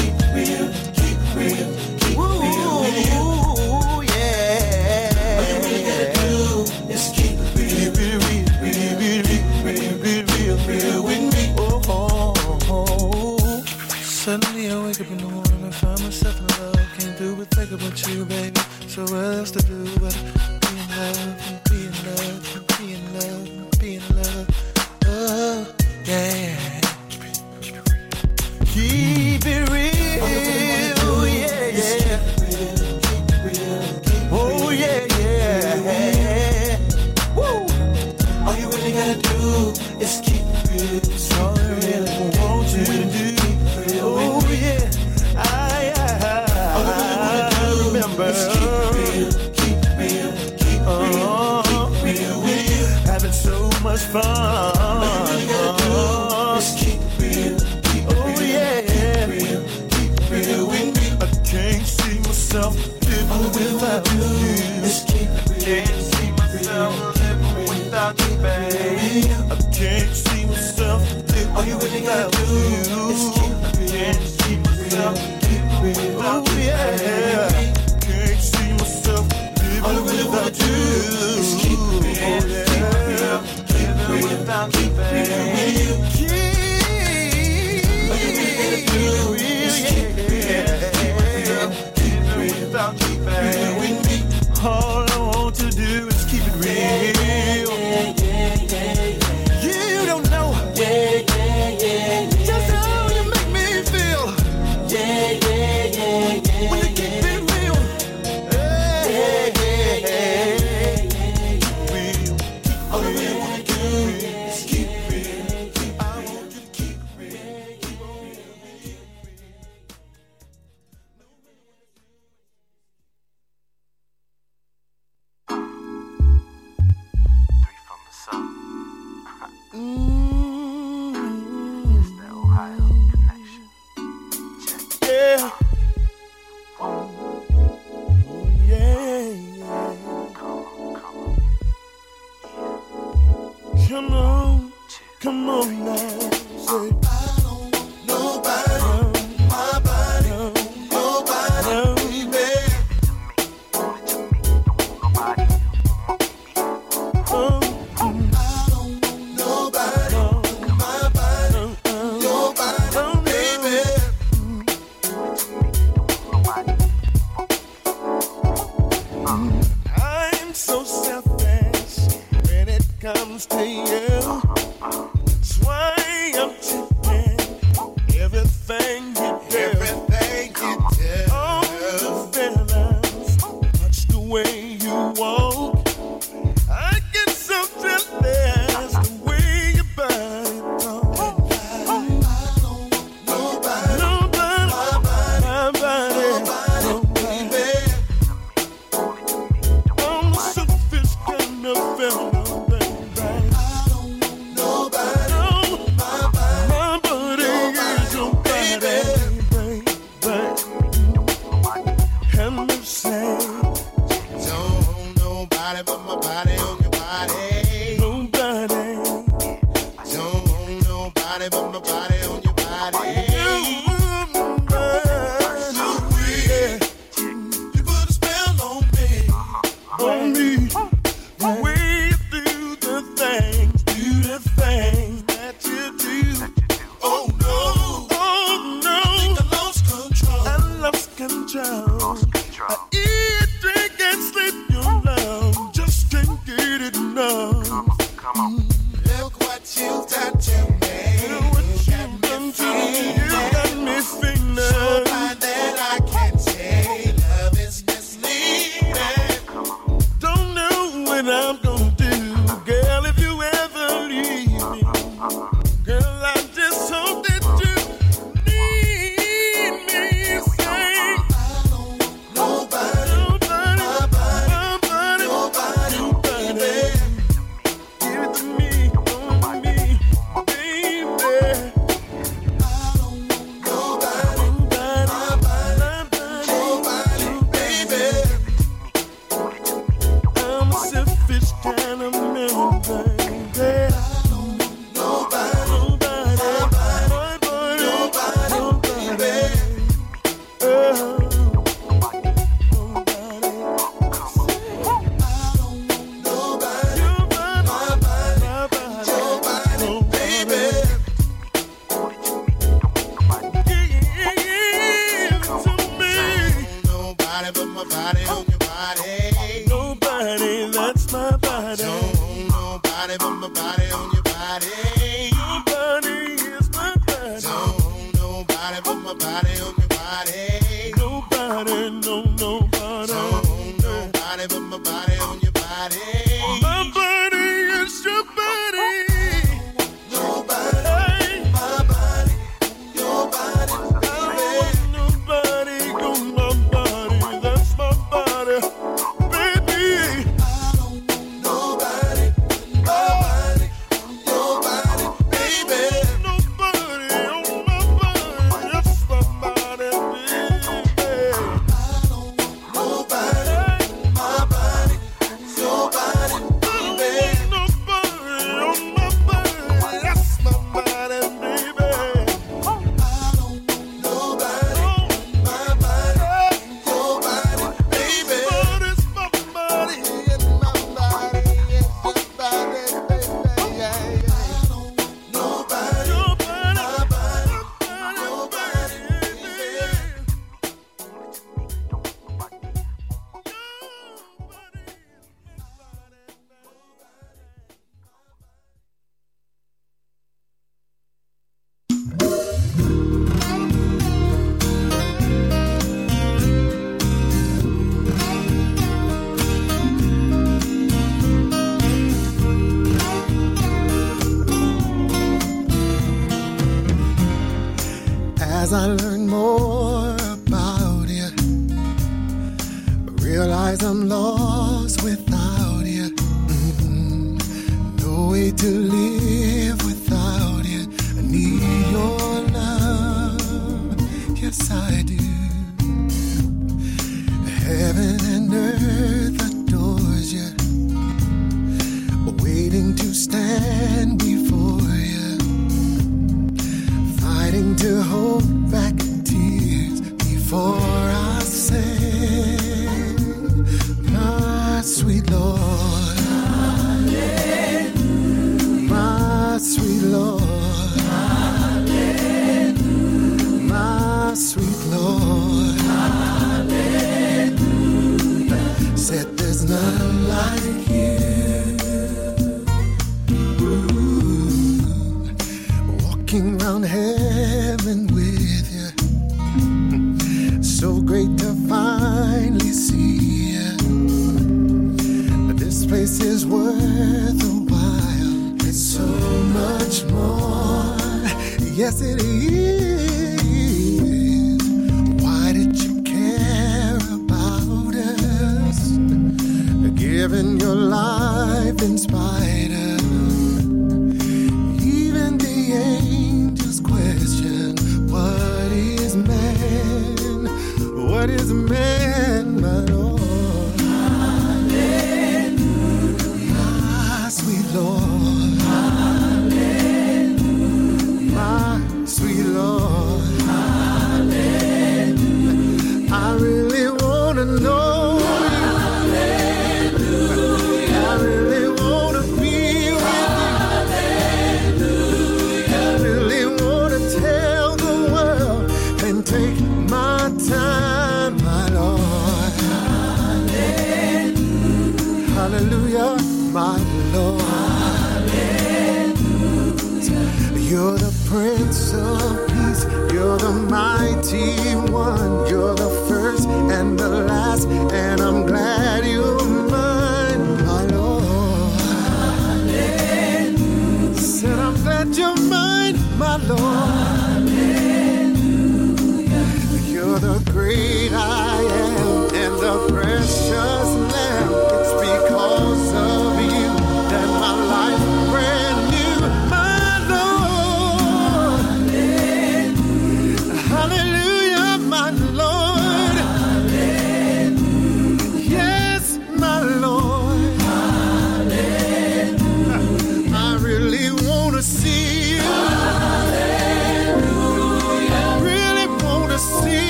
Means to you. Swing of chicken, everything you do. Everything